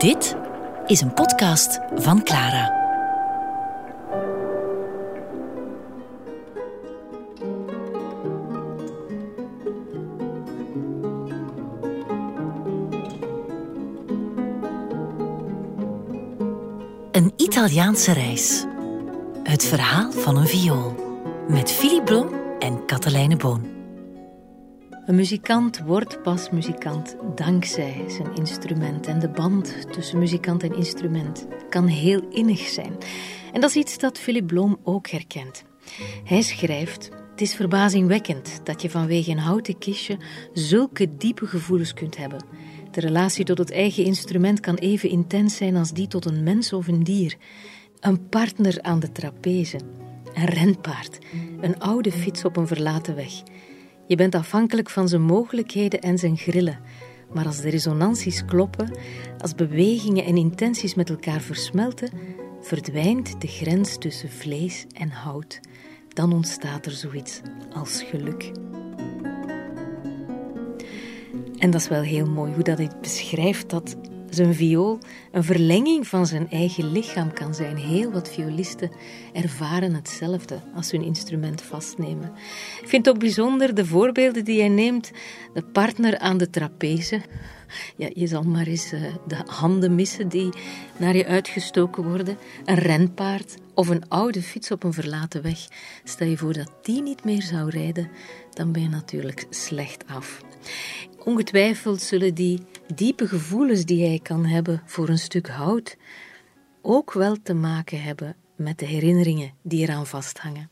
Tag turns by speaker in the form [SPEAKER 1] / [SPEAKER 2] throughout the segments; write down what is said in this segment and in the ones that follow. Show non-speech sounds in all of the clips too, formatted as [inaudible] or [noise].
[SPEAKER 1] Dit is een podcast van Clara. Een Italiaanse reis. Het verhaal van een viool. Met Philip Blom en Katelijne Boon.
[SPEAKER 2] Een muzikant wordt pas muzikant dankzij zijn instrument. En de band tussen muzikant en instrument kan heel innig zijn. En dat is iets dat Philip Bloom ook herkent. Hij schrijft: Het is verbazingwekkend dat je vanwege een houten kistje zulke diepe gevoelens kunt hebben. De relatie tot het eigen instrument kan even intens zijn als die tot een mens of een dier. Een partner aan de trapeze, een renpaard, een oude fiets op een verlaten weg. Je bent afhankelijk van zijn mogelijkheden en zijn grillen. Maar als de resonanties kloppen, als bewegingen en intenties met elkaar versmelten, verdwijnt de grens tussen vlees en hout. Dan ontstaat er zoiets als geluk. En dat is wel heel mooi hoe dat hij beschrijft dat zijn viool een verlenging van zijn eigen lichaam kan zijn. Heel wat violisten ervaren hetzelfde als hun instrument vastnemen. Ik vind het ook bijzonder de voorbeelden die hij neemt. De partner aan de trapeze. Ja, je zal maar eens uh, de handen missen die naar je uitgestoken worden. Een renpaard of een oude fiets op een verlaten weg. Stel je voor dat die niet meer zou rijden, dan ben je natuurlijk slecht af. Ongetwijfeld zullen die diepe gevoelens die hij kan hebben voor een stuk hout ook wel te maken hebben met de herinneringen die eraan vasthangen.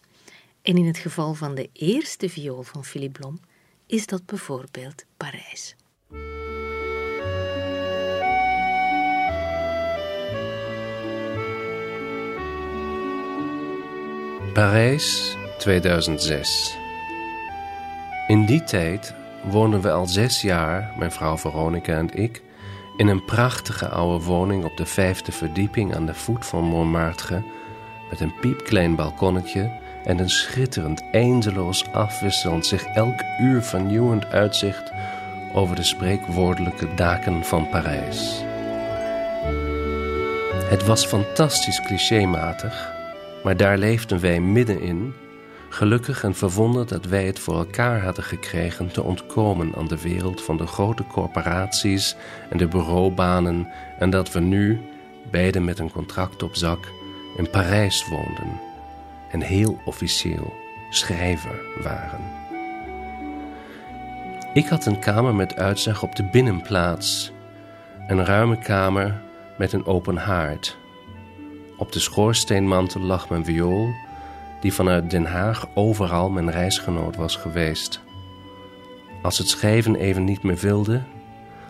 [SPEAKER 2] En in het geval van de eerste viool van Philippe Blom is dat bijvoorbeeld Parijs.
[SPEAKER 3] Parijs 2006. In die tijd woonden we al zes jaar, mijn vrouw Veronica en ik, in een prachtige oude woning op de vijfde verdieping aan de voet van Montmartre, met een piepklein balkonnetje en een schitterend, eindeloos afwisselend, zich elk uur vernieuwend uitzicht over de spreekwoordelijke daken van Parijs. Het was fantastisch clichématig, maar daar leefden wij middenin gelukkig en verwonderd dat wij het voor elkaar hadden gekregen te ontkomen aan de wereld van de grote corporaties en de bureaubanen en dat we nu, beiden met een contract op zak, in Parijs woonden en heel officieel schrijver waren. Ik had een kamer met uitzicht op de binnenplaats, een ruime kamer met een open haard. Op de schoorsteenmantel lag mijn viool die vanuit Den Haag overal mijn reisgenoot was geweest. Als het schrijven even niet meer wilde,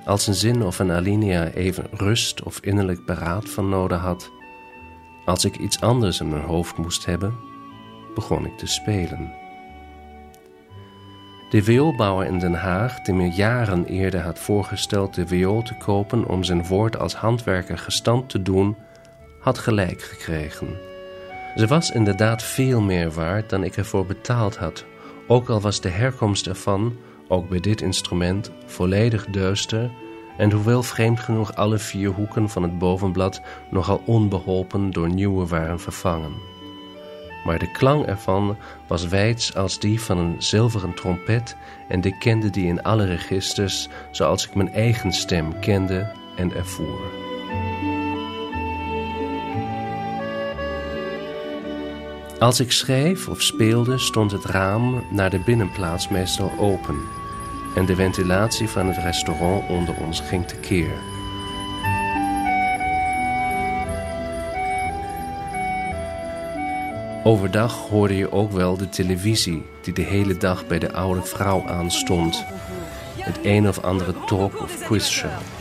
[SPEAKER 3] als een zin of een alinea even rust of innerlijk beraad van nodig had, als ik iets anders in mijn hoofd moest hebben, begon ik te spelen. De vioolbouwer in Den Haag, die me jaren eerder had voorgesteld de viool te kopen om zijn woord als handwerker gestand te doen, had gelijk gekregen. Ze was inderdaad veel meer waard dan ik ervoor betaald had, ook al was de herkomst ervan, ook bij dit instrument, volledig duister en hoewel vreemd genoeg alle vier hoeken van het bovenblad nogal onbeholpen door nieuwe waren vervangen. Maar de klank ervan was wijds als die van een zilveren trompet en ik kende die in alle registers zoals ik mijn eigen stem kende en ervoer. Als ik schreef of speelde, stond het raam naar de binnenplaats meestal open en de ventilatie van het restaurant onder ons ging tekeer. Overdag hoorde je ook wel de televisie die de hele dag bij de oude vrouw aanstond. Het een of andere talk- of quizshow.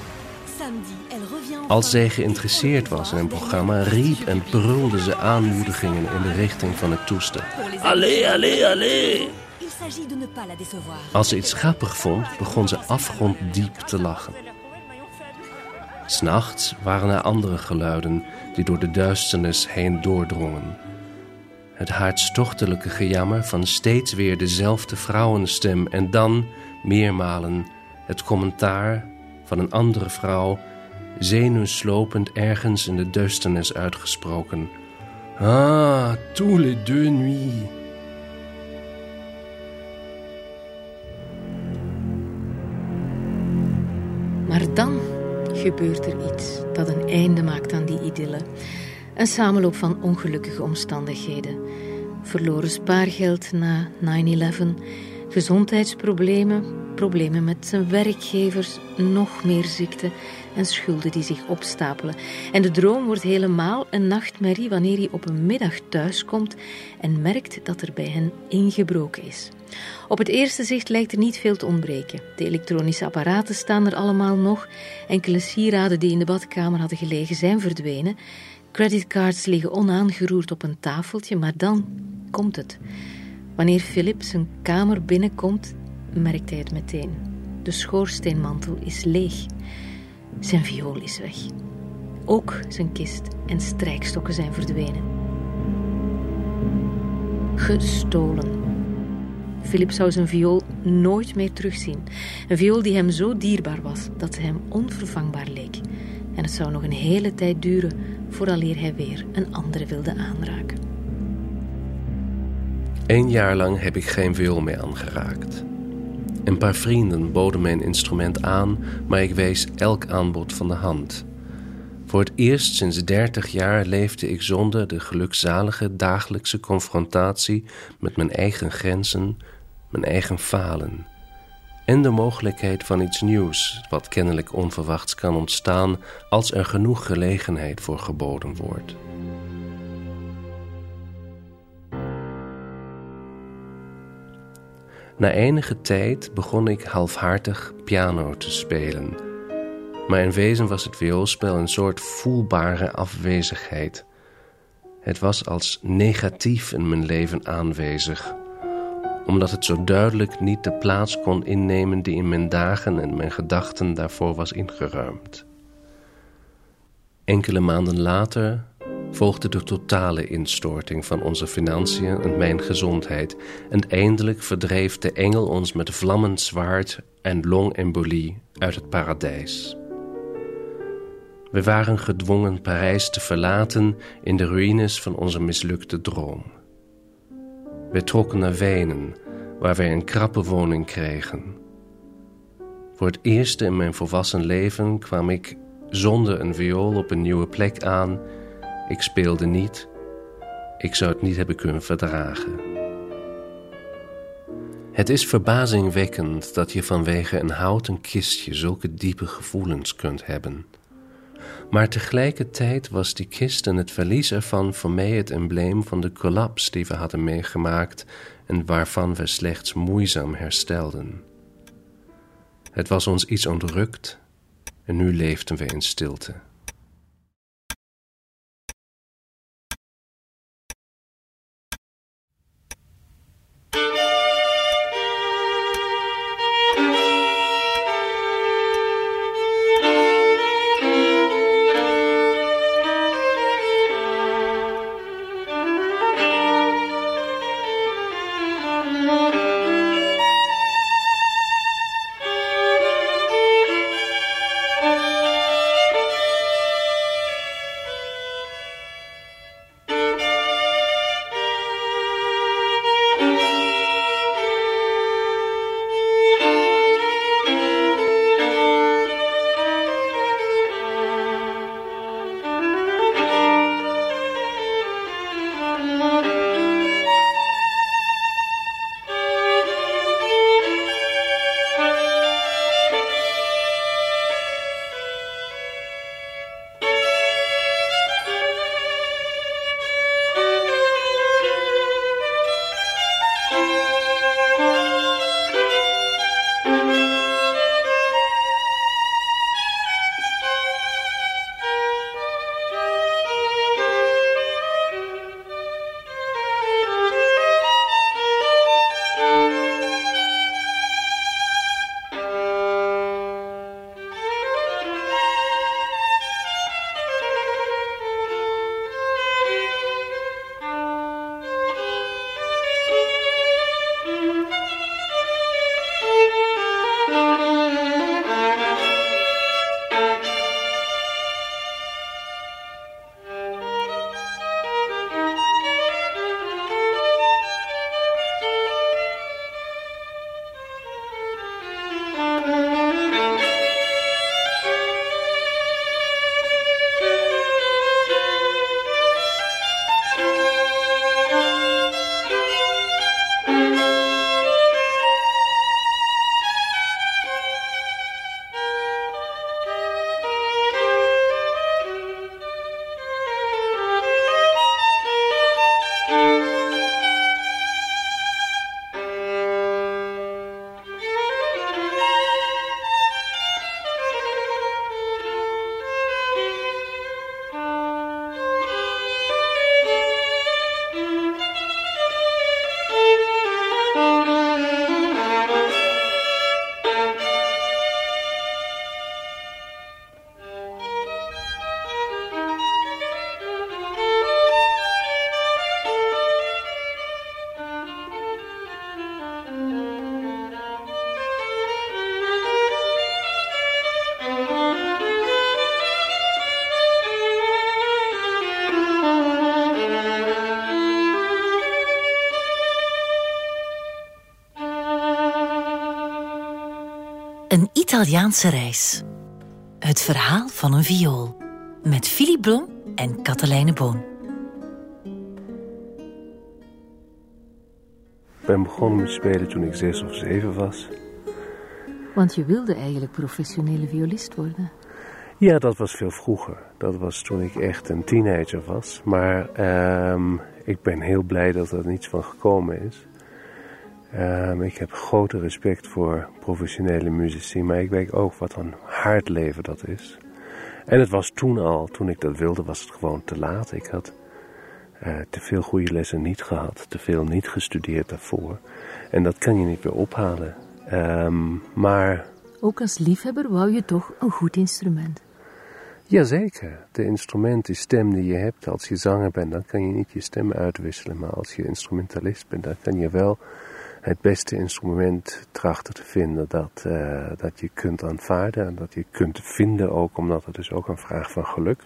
[SPEAKER 3] Als zij geïnteresseerd was in een programma, riep en brulde ze aanmoedigingen in de richting van het toestel. Allee, allee, allee! Als ze iets grappig vond, begon ze afgronddiep te lachen. S'nachts waren er andere geluiden die door de duisternis heen doordrongen. Het hartstochtelijke gejammer van steeds weer dezelfde vrouwenstem en dan, meermalen, het commentaar van een andere vrouw zenuwslopend ergens in de duisternis uitgesproken. Ah, tous les deux nuits.
[SPEAKER 2] Maar dan gebeurt er iets dat een einde maakt aan die idylle. Een samenloop van ongelukkige omstandigheden. Verloren spaargeld na 9-11, gezondheidsproblemen, problemen met zijn werkgevers, nog meer ziekte en schulden die zich opstapelen. En de droom wordt helemaal een nachtmerrie wanneer hij op een middag thuiskomt en merkt dat er bij hen ingebroken is. Op het eerste zicht lijkt er niet veel te ontbreken. De elektronische apparaten staan er allemaal nog. Enkele sieraden die in de badkamer hadden gelegen zijn verdwenen. Creditcards liggen onaangeroerd op een tafeltje, maar dan komt het. Wanneer Philip zijn kamer binnenkomt, merkt hij het meteen. De schoorsteenmantel is leeg. Zijn viool is weg. Ook zijn kist en strijkstokken zijn verdwenen. Gestolen. Philip zou zijn viool nooit meer terugzien. Een viool die hem zo dierbaar was dat ze hem onvervangbaar leek. En het zou nog een hele tijd duren vooraleer hij weer een andere wilde aanraken.
[SPEAKER 3] Eén jaar lang heb ik geen viool meer aangeraakt. Een paar vrienden boden mijn instrument aan, maar ik wees elk aanbod van de hand. Voor het eerst sinds dertig jaar leefde ik zonder de gelukzalige dagelijkse confrontatie met mijn eigen grenzen, mijn eigen falen. En de mogelijkheid van iets nieuws, wat kennelijk onverwachts kan ontstaan als er genoeg gelegenheid voor geboden wordt. Na enige tijd begon ik halfhartig piano te spelen. Maar in wezen was het vioolspel een soort voelbare afwezigheid. Het was als negatief in mijn leven aanwezig, omdat het zo duidelijk niet de plaats kon innemen die in mijn dagen en mijn gedachten daarvoor was ingeruimd. Enkele maanden later volgde de totale instorting van onze financiën en mijn gezondheid. En eindelijk verdreef de engel ons met vlammend zwaard en longembolie uit het paradijs. We waren gedwongen Parijs te verlaten in de ruïnes van onze mislukte droom. We trokken naar Wenen, waar wij een krappe woning kregen. Voor het eerst in mijn volwassen leven kwam ik zonder een viool op een nieuwe plek aan ik speelde niet. Ik zou het niet hebben kunnen verdragen. Het is verbazingwekkend dat je vanwege een houten kistje zulke diepe gevoelens kunt hebben. Maar tegelijkertijd was die kist en het verlies ervan voor mij het embleem van de collaps die we hadden meegemaakt en waarvan we slechts moeizaam herstelden. Het was ons iets ontrukt en nu leefden we in stilte.
[SPEAKER 1] Italiaanse reis. Het verhaal van een viool. Met Philip Blom en Katelijne Boon.
[SPEAKER 3] Ik ben begonnen met spelen toen ik zes of zeven was.
[SPEAKER 2] Want je wilde eigenlijk professionele violist worden.
[SPEAKER 3] Ja, dat was veel vroeger. Dat was toen ik echt een teenager was. Maar ehm, ik ben heel blij dat er niets van gekomen is. Ehm, ik heb grote respect voor professionele muzici, maar ik weet ook wat een hard leven dat is. En het was toen al, toen ik dat wilde, was het gewoon te laat. Ik had uh, te veel goede lessen niet gehad, te veel niet gestudeerd daarvoor. En dat kan je niet meer ophalen. Um, maar.
[SPEAKER 2] Ook als liefhebber wou je toch een goed instrument?
[SPEAKER 3] Jazeker. De instrument, die stem die je hebt als je zanger bent, dan kan je niet je stem uitwisselen. Maar als je instrumentalist bent, dan kan je wel het beste instrument trachten te vinden dat, uh, dat je kunt aanvaarden en dat je kunt vinden ook, omdat het is ook een vraag van geluk.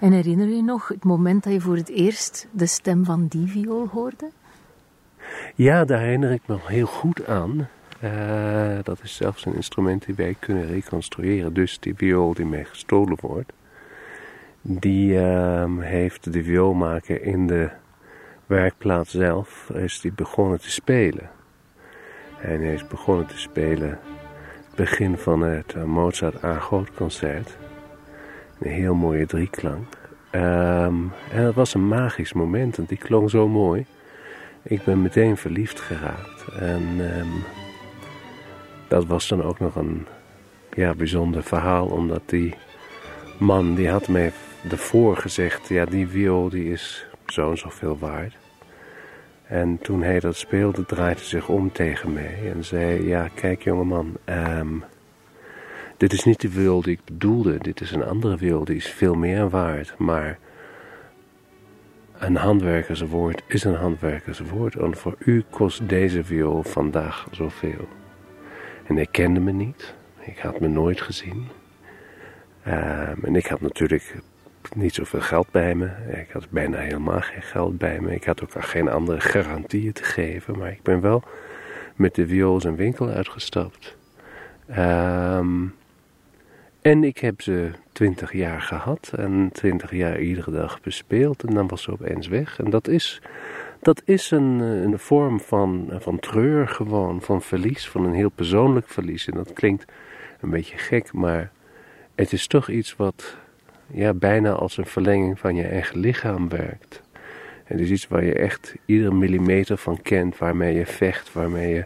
[SPEAKER 2] En herinner je nog het moment dat je voor het eerst de stem van die viool hoorde?
[SPEAKER 3] Ja, daar herinner ik me nog heel goed aan. Uh, dat is zelfs een instrument die wij kunnen reconstrueren. Dus die viool die mij gestolen wordt, die uh, heeft de vioolmaker in de werkplaats zelf is hij begonnen te spelen. En hij is begonnen te spelen begin van het uh, Mozart concert. Een heel mooie drieklank. Um, en dat was een magisch moment, en die klonk zo mooi. Ik ben meteen verliefd geraakt. En um, dat was dan ook nog een ja, bijzonder verhaal, omdat die man die had mij ervoor gezegd, ja die viool die is zo en zoveel waard. En toen hij dat speelde, draaide hij zich om tegen mij en zei: Ja, kijk jongeman, um, dit is niet de wil die ik bedoelde. Dit is een andere wil, die is veel meer waard. Maar een handwerkerswoord is een handwerkerswoord. En voor u kost deze viool vandaag zoveel. En hij kende me niet. Ik had me nooit gezien. Um, en ik had natuurlijk niet zoveel geld bij me. Ik had bijna helemaal geen geld bij me. Ik had ook geen andere garantieën te geven. Maar ik ben wel met de viool zijn winkel uitgestapt. Um, en ik heb ze twintig jaar gehad. En twintig jaar iedere dag bespeeld. En dan was ze opeens weg. En dat is, dat is een, een vorm van, van treur gewoon. Van verlies. Van een heel persoonlijk verlies. En dat klinkt een beetje gek. Maar het is toch iets wat ja, bijna als een verlenging van je eigen lichaam werkt. Het is iets waar je echt iedere millimeter van kent, waarmee je vecht, waarmee je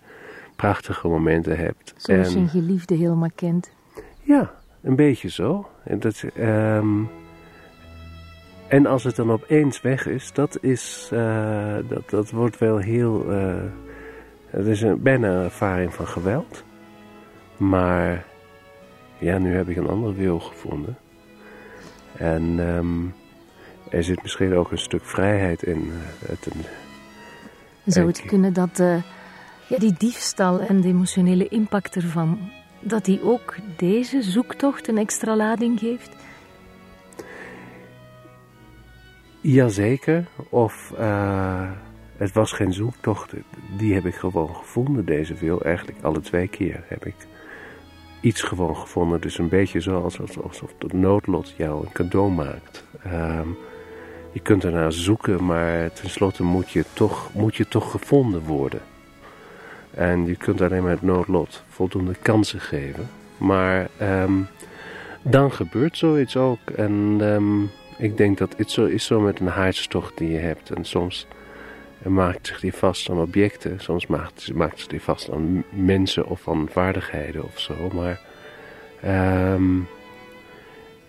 [SPEAKER 3] prachtige momenten hebt.
[SPEAKER 2] Zoals je een geliefde helemaal kent.
[SPEAKER 3] Ja, een beetje zo. En, dat, um, en als het dan opeens weg is, dat, is, uh, dat, dat wordt wel heel. Uh, het is een, bijna een ervaring van geweld. Maar ja, nu heb ik een ander wil gevonden. En um, er zit misschien ook een stuk vrijheid in. Uh, het,
[SPEAKER 2] Zou het kunnen dat uh, ja, die diefstal en de emotionele impact ervan, dat die ook deze zoektocht een extra lading geeft?
[SPEAKER 3] Jazeker. Of uh, het was geen zoektocht. Die heb ik gewoon gevonden, deze veel. Eigenlijk alle twee keer heb ik iets gewoon gevonden. Dus een beetje zoals alsof het noodlot jou een cadeau maakt. Um, je kunt ernaar zoeken, maar tenslotte moet je, toch, moet je toch gevonden worden. En je kunt alleen maar het noodlot voldoende kansen geven. Maar um, dan gebeurt zoiets ook. En um, ik denk dat het zo is zo met een hartstocht die je hebt. En soms maakt zich die vast aan objecten. Soms maakt, maakt zich die vast aan mensen of aan vaardigheden of zo. Maar um,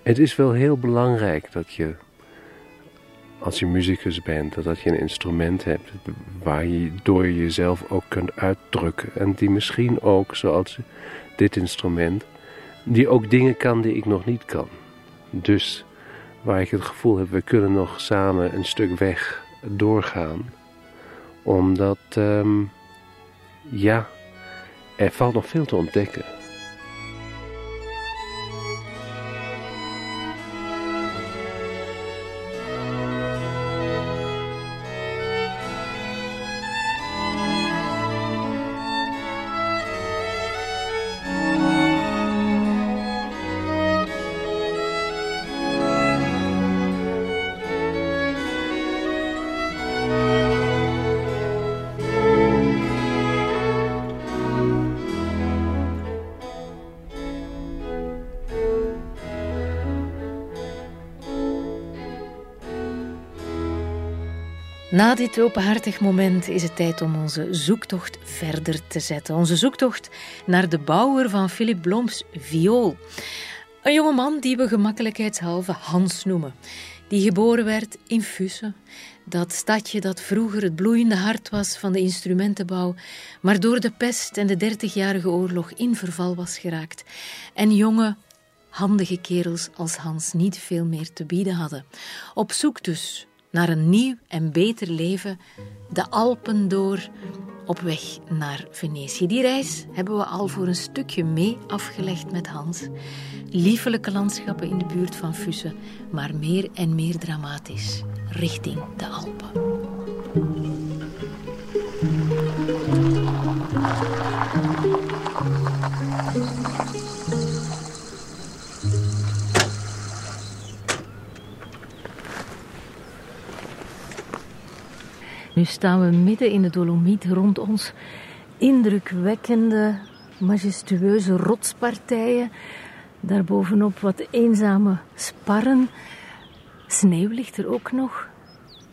[SPEAKER 3] het is wel heel belangrijk dat je, als je muzikus bent, dat je een instrument hebt waar je door jezelf ook kunt uitdrukken. En die misschien ook, zoals dit instrument, die ook dingen kan die ik nog niet kan. Dus waar ik het gevoel heb, we kunnen nog samen een stuk weg doorgaan omdat, um, ja, er valt nog veel te ontdekken.
[SPEAKER 2] Na dit openhartig moment is het tijd om onze zoektocht verder te zetten. Onze zoektocht naar de bouwer van Philip Bloms viool. Een jonge man die we gemakkelijkheidshalve Hans noemen. Die geboren werd in Fussen. Dat stadje dat vroeger het bloeiende hart was van de instrumentenbouw, maar door de pest en de dertigjarige oorlog in verval was geraakt. En jonge, handige kerels als Hans niet veel meer te bieden hadden. Op zoek dus naar een nieuw en beter leven, de Alpen door, op weg naar Venetië. Die reis hebben we al voor een stukje mee afgelegd met Hans. Liefelijke landschappen in de buurt van Fussen, maar meer en meer dramatisch, richting de Alpen. Nu staan we midden in de Dolomiet rond ons. Indrukwekkende, majestueuze rotspartijen. Daarbovenop wat eenzame sparren. Sneeuw ligt er ook nog.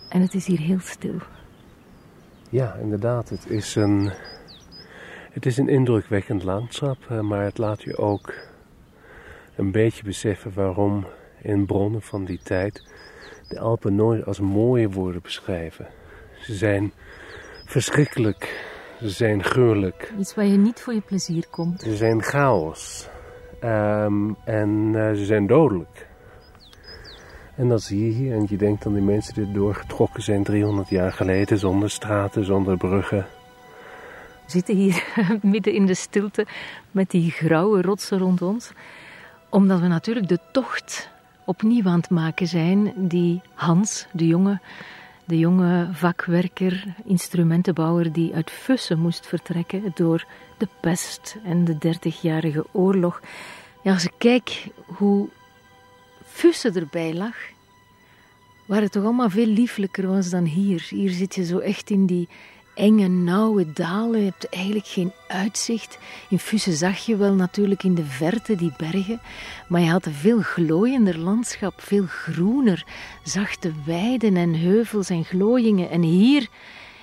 [SPEAKER 2] En het is hier heel stil.
[SPEAKER 3] Ja, inderdaad. Het is een, het is een indrukwekkend landschap. Eh, maar het laat je ook een beetje beseffen waarom in bronnen van die tijd de Alpen nooit als mooie worden beschreven. Ze zijn verschrikkelijk. Ze zijn gruwelijk.
[SPEAKER 2] Iets waar je niet voor je plezier komt.
[SPEAKER 3] Ze zijn chaos. Um, en uh, ze zijn dodelijk. En dat zie je hier. En je denkt dan die mensen die doorgetrokken zijn 300 jaar geleden. Zonder straten, zonder bruggen.
[SPEAKER 2] We zitten hier [laughs] midden in de stilte met die grauwe rotsen rond ons. Omdat we natuurlijk de tocht opnieuw aan het maken zijn die Hans, de jongen, de jonge vakwerker, instrumentenbouwer die uit Fussen moest vertrekken door de pest en de dertigjarige oorlog. Ja, als ik kijk hoe Fussen erbij lag, waar het toch allemaal veel lieflijker was dan hier. Hier zit je zo echt in die enge, nauwe dalen. Je hebt eigenlijk geen uitzicht. In Fussen zag je wel natuurlijk in de verte die bergen, maar je had een veel glooiender landschap, veel groener, zachte weiden en heuvels en glooiingen. En hier,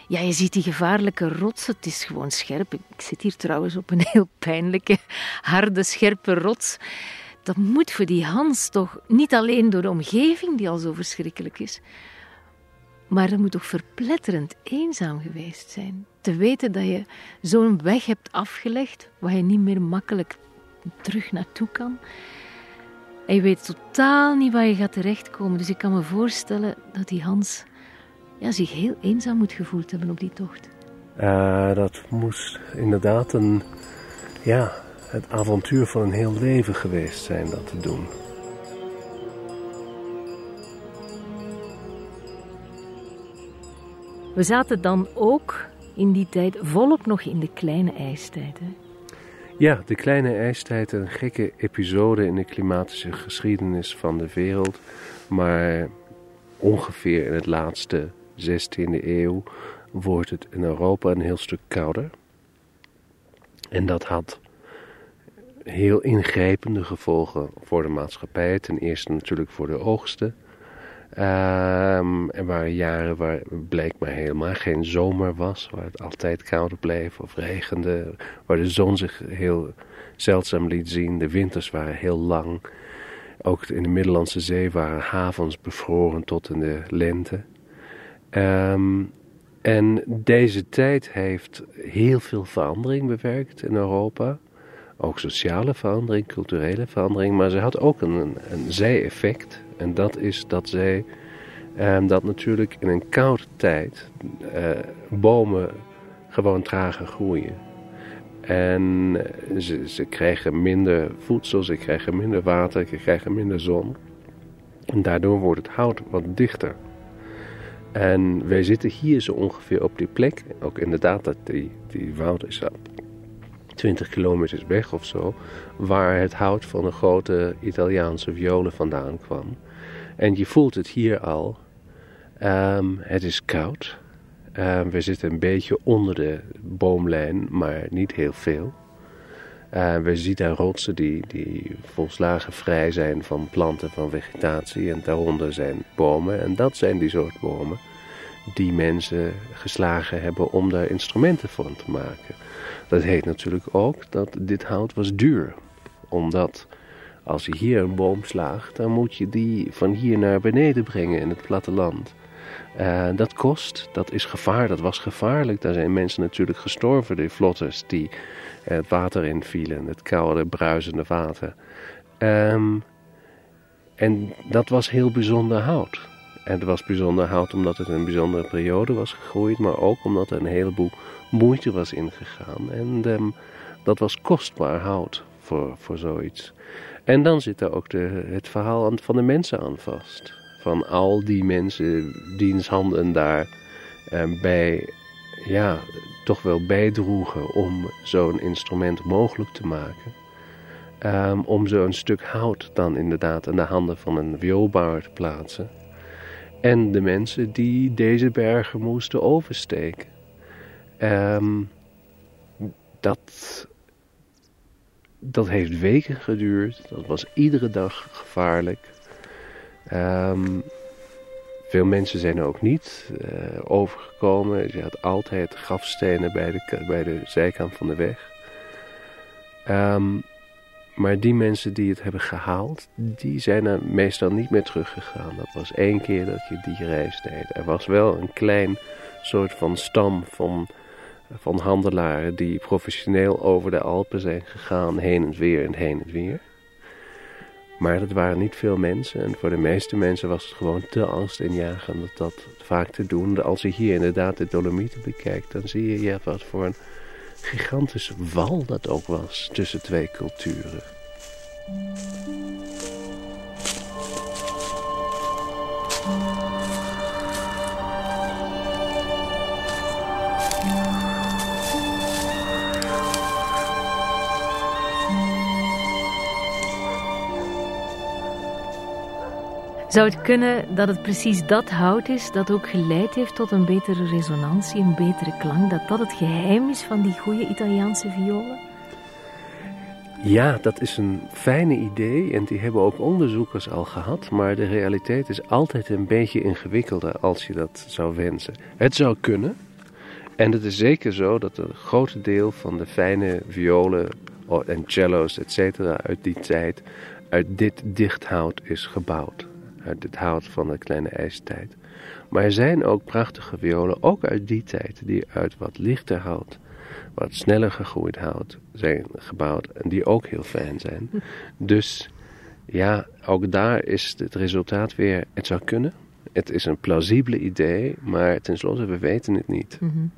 [SPEAKER 2] ja, je ziet die gevaarlijke rotsen. Het is gewoon scherp. Ik zit hier trouwens op een [laughs] heel pijnlijke, harde, scherpe rots. Dat moet voor die Hans toch niet alleen door de omgeving, die al zo verschrikkelijk is, maar het moet toch verpletterend eenzaam geweest zijn. Te weten dat je zo'n weg hebt afgelegd waar je niet meer makkelijk terug naartoe kan. En je weet totaal niet waar je gaat terechtkomen. Dus ik kan me voorstellen dat die Hans ja, zich heel eenzaam moet gevoeld hebben op die tocht.
[SPEAKER 3] Uh, dat moest inderdaad een, ja, het avontuur van een heel leven geweest zijn dat te doen.
[SPEAKER 2] We zaten dan ook in die tijd volop nog in de kleine ijstijd.
[SPEAKER 3] Ja, de kleine ijstijd, een gekke episode in de klimatische geschiedenis van de wereld. Maar ongeveer in het laatste 16e eeuw wordt het in Europa een heel stuk kouder. En dat had heel ingrijpende gevolgen voor de maatschappij. Ten eerste natuurlijk voor de oogsten. Um, er waren jaren waar blijkbaar helemaal geen zomer was, waar het altijd kouder bleef of regende, waar de zon zich heel zeldzaam liet zien. De winters waren heel lang. Ook in de Middellandse Zee waren havens bevroren tot in de lente. Um, en deze tijd heeft heel veel verandering bewerkt in Europa. Ook sociale verandering, culturele verandering. Maar ze had ook een, een zij-effect. En dat is dat zij, um, dat natuurlijk in een koude tijd uh, bomen gewoon trager groeien. En eh, ze, ze krijgen minder voedsel, ze krijgen minder water, ze krijgen minder zon. En daardoor wordt het hout wat dichter. En wij zitten hier zo ongeveer op die plek. Ook inderdaad, dat die, die woud is 20 kilometer weg of zo. Waar het hout van de grote Italiaanse violen vandaan kwam. En je voelt het hier al. Um, het is koud. Um, we zitten een beetje onder de boomlijn, maar niet heel veel. Uh, we zien daar rotsen die, die volslagen vrij zijn van planten, van vegetatie. En daaronder zijn bomen. En dat zijn die soort bomen die mensen geslagen hebben om daar instrumenten van te maken. Dat heet natuurlijk ook dat dit hout was duur. Omdat als je hier een boom slaagt, dan moet je die van hier naar beneden brengen in het platteland. Uh, dat kost, dat is gevaar, dat was gevaarlijk. Daar zijn mensen natuurlijk gestorven, die vlotters die het water invielen, het koude, bruisende water. Um, en dat was heel bijzonder hout. En het was bijzonder hout omdat het een bijzondere periode was gegroeid, maar ook omdat er een heleboel moeite was ingegaan. En um, dat was kostbaar hout voor, voor zoiets. En dan zit er ook de, het verhaal van de mensen aan vast. Van al die mensen, diens handen daar um, bij, ja, toch wel bijdroegen om zo'n instrument mogelijk te maken. Um, om zo'n stuk hout dan inderdaad in de handen van een vioolbouwer te plaatsen. En de mensen die deze bergen moesten oversteken. Um, dat, dat heeft weken geduurd. Dat was iedere dag gevaarlijk. Um, veel mensen zijn er ook niet uh, overgekomen. Je had altijd grafstenen bij de, bij de zijkant van de weg. Um, maar die mensen die het hebben gehaald, die zijn er meestal niet meer teruggegaan. Dat was één keer dat je die reis deed. Er was wel een klein soort van stam van, van handelaren die professioneel over de Alpen zijn gegaan, heen en weer en heen en weer. Maar dat waren niet veel mensen en voor de meeste mensen was het gewoon te angstaanjagend dat dat vaak te doen. Als je hier inderdaad de Dolomieten bekijkt, dan zie je ja, wat voor een gigantische wal dat ook was tussen twee culturen.
[SPEAKER 2] Zou het kunnen dat het precies dat hout is dat ook geleid heeft tot een betere resonantie, een betere klank? Dat dat het geheim is van die goede Italiaanse violen?
[SPEAKER 3] Ja, dat is een fijne idee en die hebben ook onderzoekers al gehad. Maar de realiteit is altijd een beetje ingewikkelder als je dat zou wensen. Het zou kunnen. En het is zeker zo dat een groot deel van de fijne violen en cello's, et cetera, uit die tijd uit dit dichthout is gebouwd uit het hout van de kleine ijstijd. Maar er zijn ook prachtige violen, ook uit die tijd, die uit wat lichter hout, wat sneller gegroeid hout zijn gebouwd en die ook heel fijn zijn. [laughs] Dus ja, ook daar is het resultaat weer, het zou kunnen. Het is een plausibele idee, maar tenslotte, we weten het niet. Mm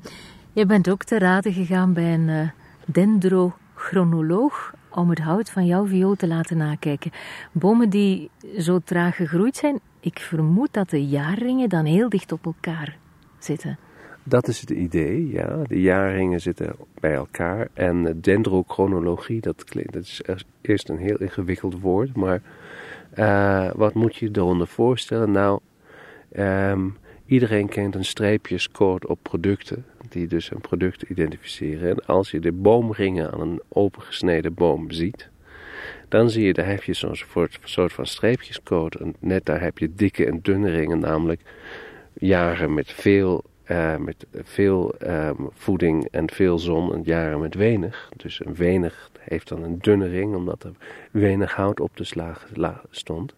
[SPEAKER 2] Je bent ook te raden gegaan bij een uh, dendrochronoloog om het hout van jouw viool te laten nakijken. Bomen die zo traag gegroeid zijn, ik vermoed dat de jaarringen dan heel dicht op elkaar zitten.
[SPEAKER 3] Dat is het idee, ja. De jaarringen zitten bij elkaar. En dendrochronologie, dat, klinkt, dat is eerst een heel ingewikkeld woord. Maar uh, wat moet je eronder voorstellen? Nou, um, iedereen kent een streepjescode op producten die dus een product identificeren. En als je de boomringen aan een opengesneden boom ziet, dan zie je, daar heb je zo'n soort van streepjescode. En net daar heb je dikke en dunne ringen, namelijk jaren met veel, uh, met veel um, voeding en veel zon en jaren met weinig. Dus een weinig heeft dan een dunne ring, omdat er weinig hout op de slag stond.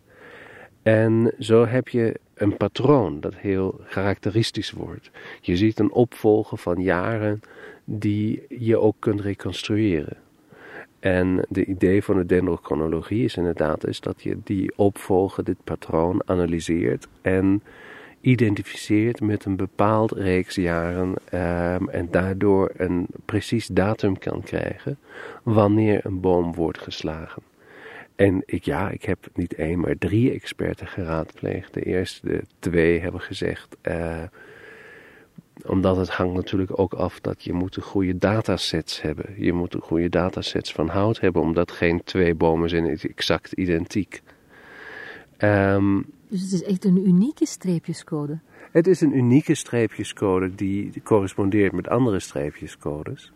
[SPEAKER 3] En zo heb je een patroon dat heel karakteristisch wordt. Je ziet een opvolger van jaren die je ook kunt reconstrueren. En de idee van de dendrochronologie is inderdaad is dat je die opvolger, dit patroon, analyseert en identificeert met een bepaald reeks jaren um, en daardoor een precies datum kan krijgen wanneer een boom wordt geslagen. En ik, ja, ik heb niet één, maar drie experten geraadpleegd. De eerste de twee hebben gezegd, uh, omdat het hangt natuurlijk ook af dat je moet goede datasets hebben. Je moet goede datasets van hout hebben, omdat geen twee bomen zijn exact identiek.
[SPEAKER 2] Um, dus het is echt een unieke streepjescode?
[SPEAKER 3] Het is een unieke streepjescode die correspondeert met andere streepjescodes.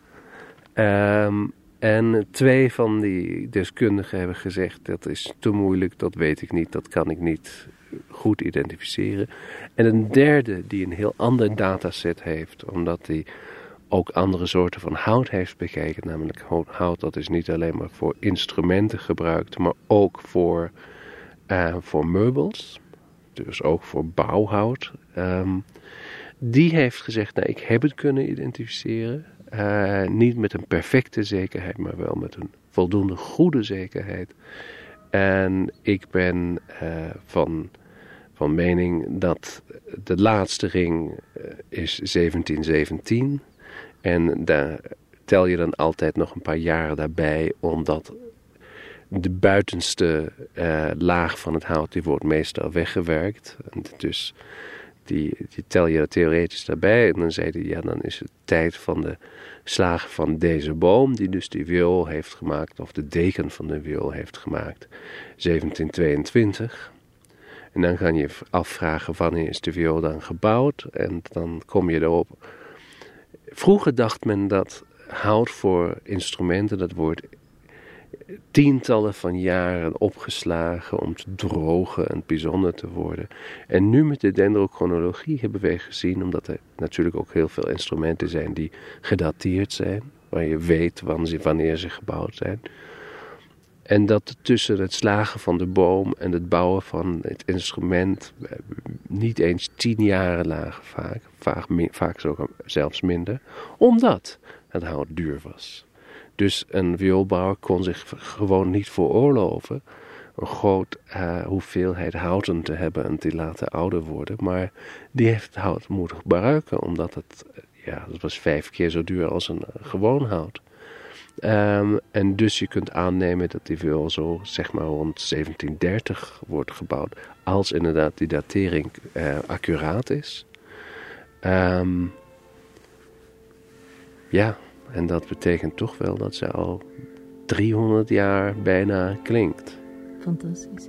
[SPEAKER 3] Um, En twee van die deskundigen hebben gezegd: dat is te moeilijk, dat weet ik niet, dat kan ik niet goed identificeren. En een derde die een heel ander dataset heeft, omdat hij ook andere soorten van hout heeft bekeken. Namelijk hout dat is niet alleen maar voor instrumenten gebruikt, maar ook voor, uh, voor meubels. Dus ook voor bouwhout. Um, die heeft gezegd, nou ik heb het kunnen identificeren. Uh, niet met een perfecte zekerheid, maar wel met een voldoende goede zekerheid. En ik ben uh, van, van mening dat de laatste ring is 1717 en daar tel je dan altijd nog een paar jaren daarbij, omdat de buitenste uh, laag van het hout die wordt meestal weggewerkt. Dus die, die tel je theoretisch daarbij. En dan zei hij, ja, dan is het tijd van de slagen van deze boom, die dus die viool heeft gemaakt, of de deken van de viool heeft gemaakt, 1722. En dan kan je afvragen wanneer is de viool dan gebouwd. En dan kom je erop Vroeger dacht men dat hout voor instrumenten, dat wordt tientallen van jaren opgeslagen om te drogen en bijzonder te worden. En nu met de dendrochronologie hebben wij gezien, omdat er natuurlijk ook heel veel instrumenten zijn die gedateerd zijn, waar je weet wanneer ze gebouwd zijn. En dat tussen het slagen van de boom en het bouwen van het instrument eh, niet eens tien jaren lagen vaak. Vaak, vaak zelfs minder. Omdat het hout duur was. Dus een vioolbouwer kon zich gewoon niet veroorloven een groot uh, hoeveelheid houten te hebben en die laten ouder worden. Maar die heeft het hout moeten gebruiken, omdat het, eh, ja, dat was vijf keer zo duur als een gewoon hout. Um, en dus je kunt aannemen dat die viool zo zeg maar rond 1730 wordt gebouwd. Als inderdaad die datering uh, accuraat is. Um, ja, en dat betekent toch wel dat ze al 300 jaar bijna klinkt.
[SPEAKER 2] Fantastisch.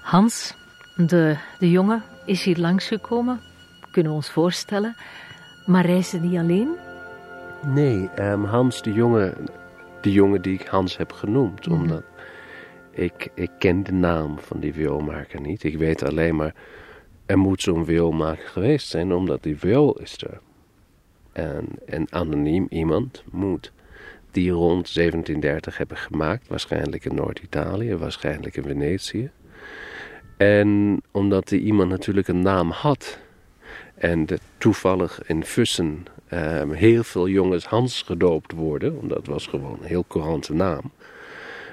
[SPEAKER 2] Hans, de, de jongen, is hier langsgekomen. Kunnen we ons voorstellen. Maar reisde die alleen?
[SPEAKER 3] Nee, um, Hans, de jongen, de jongen die ik Hans heb genoemd. Mhm. Omdat ik, ik ken de naam van die vioolmaker niet. Ik weet alleen maar, er moet zo'n vioolmaker geweest zijn, omdat die viool is er. En een anoniem iemand moet die rond 1730 hebben gemaakt. Waarschijnlijk in Noord-Italië, waarschijnlijk in Venetië. En omdat die iemand natuurlijk een naam had. En toevallig in Fussen um, heel veel jongens Hans gedoopt worden. Omdat het was gewoon een heel courante naam.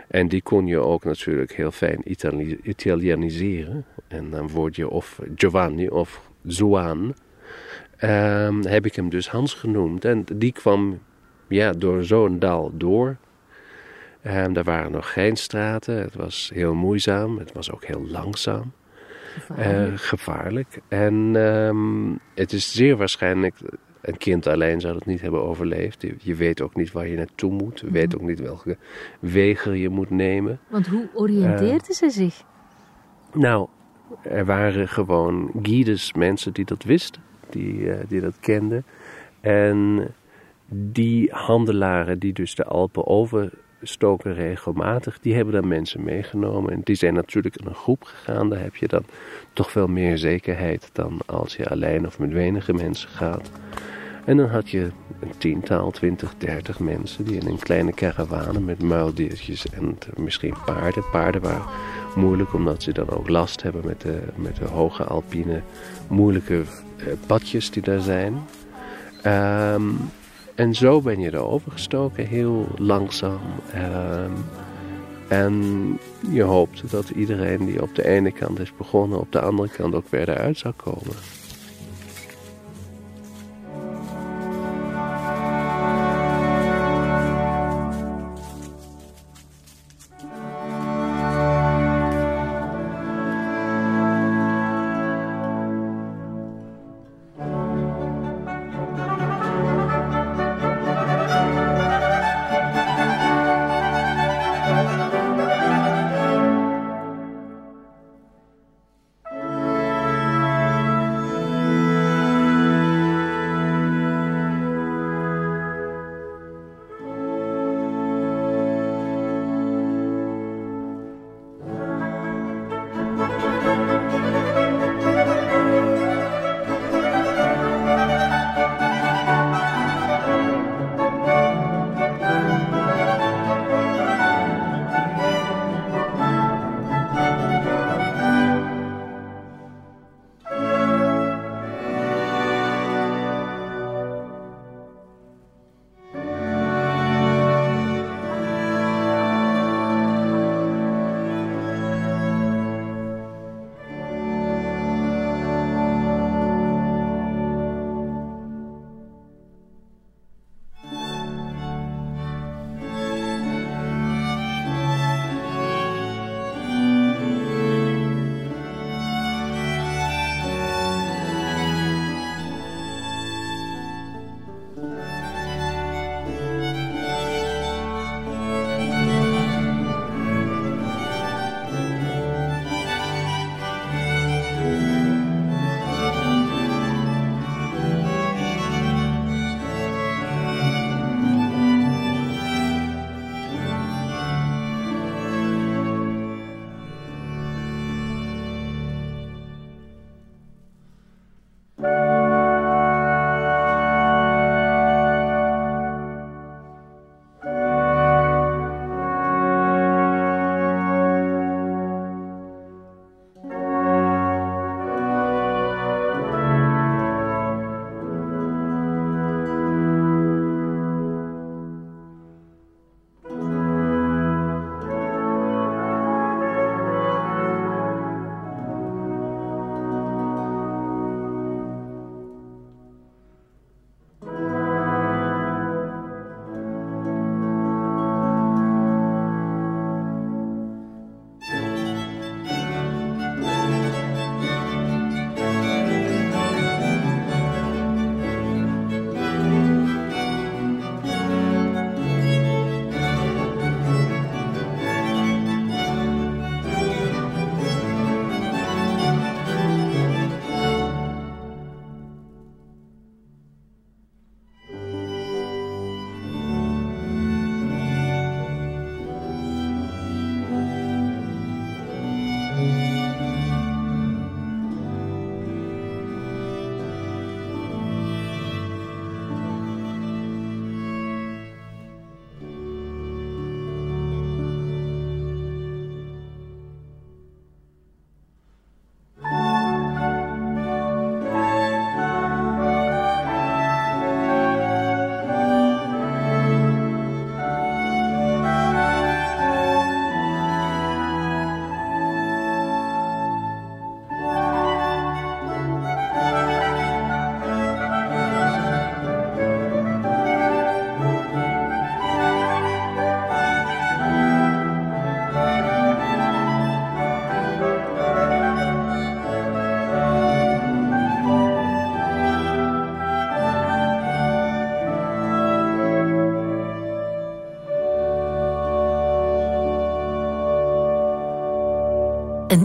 [SPEAKER 3] En die kon je ook natuurlijk heel fijn Itali Italianiseren. En dan word je of Giovanni of Zuan. Um, heb ik hem dus Hans genoemd. En die kwam ja, door zo'n dal door. Um, er waren nog geen straten. Het was heel moeizaam. Het was ook heel langzaam. Gevaarlijk. Uh, gevaarlijk. En um, het is zeer waarschijnlijk... Een kind alleen zou het niet hebben overleefd. Je, je weet ook niet waar je naartoe moet. Je weet mhm. ook niet welke wegen je moet nemen.
[SPEAKER 2] Want hoe oriënteerde uh, ze zich?
[SPEAKER 3] Nou, er waren gewoon guides, mensen die dat wisten. Die, uh, die dat kenden. En die handelaren die dus de Alpen over stoken regelmatig. Die hebben dan mensen meegenomen. En die zijn natuurlijk in een groep gegaan. Daar heb je dan toch veel meer zekerheid dan als je alleen of met wenige mensen gaat. En dan had je een tiental, twintig, dertig mensen die in een kleine karavane met muildiertjes en misschien paarden. Paarden waren moeilijk omdat ze dan ook last hebben met de, met de hoge alpine moeilijke eh, padjes die daar zijn. Um, en zo ben je er overgestoken, heel langzaam. Ehm, en je hoopt dat iedereen die op de ene kant is begonnen, op de andere kant ook weer eruit zou komen.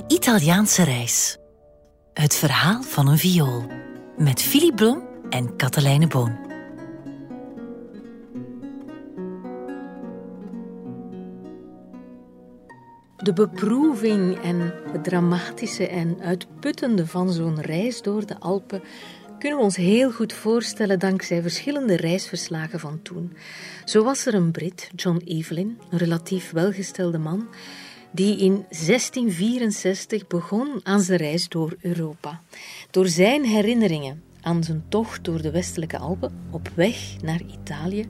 [SPEAKER 1] Italiaanse reis. Het verhaal van een viool. Met Philip Blom en Katelijne Boon.
[SPEAKER 2] De beproeving en het dramatische en uitputtende van zo'n reis door de Alpen kunnen we ons heel goed voorstellen dankzij verschillende reisverslagen van toen. Zo was er een Brit, John Evelyn, een relatief welgestelde man, die in 1664 begon aan zijn reis door Europa. Door zijn herinneringen aan zijn tocht door de westelijke Alpen op weg naar Italië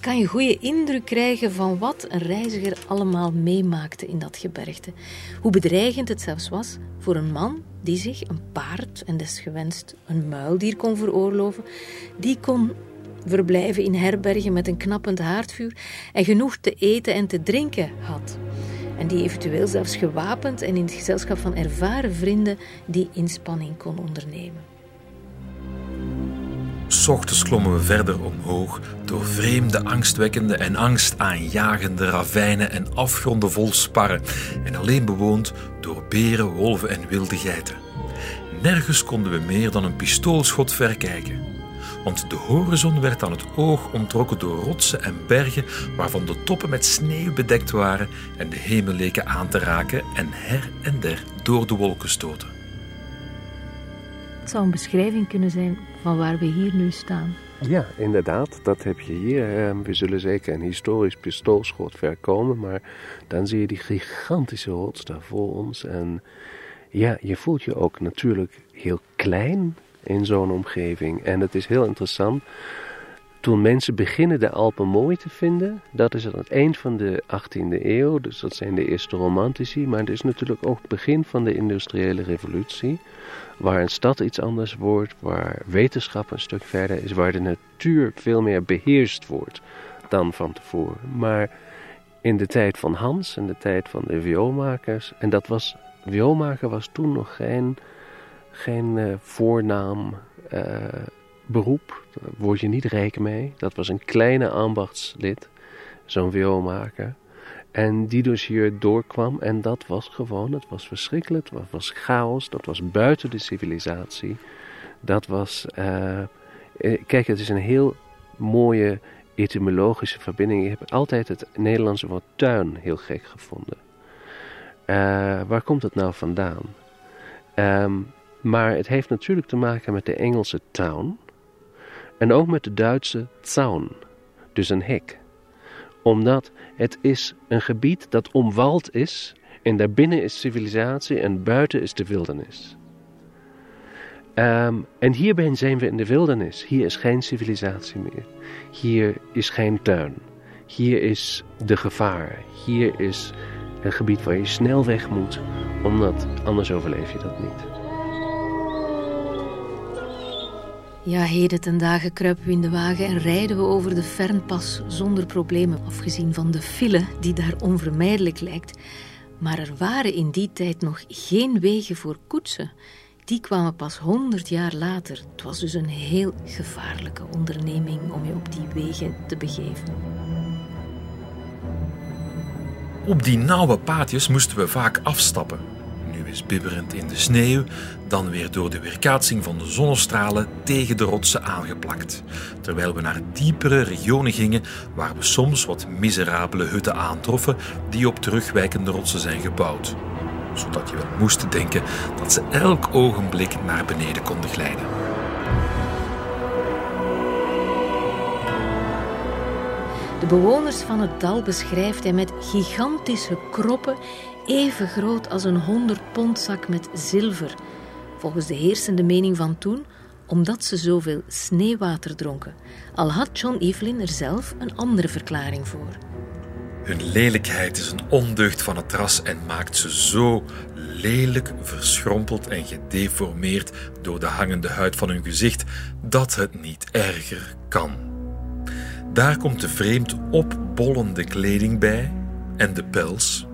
[SPEAKER 2] kan je goede indruk krijgen van wat een reiziger allemaal meemaakte in dat gebergte. Hoe bedreigend het zelfs was voor een man die zich een paard en desgewenst een muildier kon veroorloven, die kon verblijven in herbergen met een knappend haardvuur en genoeg te eten en te drinken had. En die eventueel zelfs gewapend en in het gezelschap van ervaren vrienden die inspanning kon ondernemen.
[SPEAKER 4] Ochtends klommen we verder omhoog door vreemde, angstwekkende en angstaanjagende ravijnen en afgronden vol sparren en alleen bewoond door beren, wolven en wilde geiten. Nergens konden we meer dan een pistoolschot verkijken. Want de horizon werd aan het oog ontrokken door rotsen en bergen waarvan de toppen met sneeuw bedekt waren en de hemel leken aan te raken en her en der door de wolken stoten.
[SPEAKER 2] Het zou een beschrijving kunnen zijn van waar we hier nu staan.
[SPEAKER 3] Ja, inderdaad, dat heb je hier. Ehm, we zullen zeker een historisch pistoolschot ver komen, maar dan zie je die gigantische rots daar voor ons. En ja, je voelt je ook natuurlijk heel klein in zo'n omgeving. En het is heel interessant. Toen mensen beginnen de Alpen mooi te vinden, dat is aan het eind van de 18e eeuw, dus dat zijn de eerste romantici, maar het is natuurlijk ook het begin van de industriële revolutie waar een stad iets anders wordt, waar wetenschap een stuk verder is, waar de natuur veel meer beheerst wordt dan van tevoren. Maar in de tijd van Hans, in de tijd van de vioolmakers, en dat was, vioolmaker was toen nog geen, geen uh, voornaam uh, beroep, daar word je niet rijk mee. Dat was een kleine ambachtslid, zo'n vioolmaker. En die dus hier doorkwam en dat was gewoon, het was verschrikkelijk, dat was chaos, dat was buiten de civilisatie. Dat was, uh, kijk het is een heel mooie etymologische verbinding. Ik heb altijd het Nederlandse woord tuin heel gek gevonden. Waar komt het nou vandaan? Um, maar het heeft natuurlijk te maken met de Engelse town en ook met de Duitse zaun, dus een hek omdat het is een gebied dat omwald is en daarbinnen is civilisatie en buiten is de wildernis. Um, en hierbij zijn we in de wildernis. Hier is geen civilisatie meer. Hier is geen tuin. Hier is de gevaar. Hier is een gebied waar je snel weg moet, omdat anders overleef je dat niet.
[SPEAKER 2] Ja, heden ten dagen kruipen we in de wagen en rijden we over de Fernpas zonder problemen, afgezien van de file die daar onvermijdelijk lijkt. Maar er waren in die tijd nog geen wegen voor koetsen. Die kwamen pas honderd jaar later. Het was dus een heel gevaarlijke onderneming om je op die wegen te begeven.
[SPEAKER 4] Op die nauwe paadjes moesten we vaak afstappen bibberend in de sneeuw, dan weer door de weerkaatsing van de zonnestralen tegen de rotsen aangeplakt. Terwijl we naar diepere regionen gingen waar we soms wat miserabele hutten aantroffen die op terugwijkende rotsen zijn gebouwd. Zodat je wel moest denken dat ze elk ogenblik naar beneden konden glijden.
[SPEAKER 2] De bewoners van het dal beschrijft hij met gigantische kroppen even groot als een 100 pondzak met zilver, volgens de heersende mening van toen, omdat ze zoveel sneeuwwater dronken. Al had John Evelyn er zelf een andere verklaring voor.
[SPEAKER 4] Hun lelijkheid is een ondeugd van het ras en maakt ze zo lelijk, verschrompeld en gedeformeerd door de hangende huid van hun gezicht dat het niet erger kan. Daar komt de vreemd opbollende kleding bij en de pels,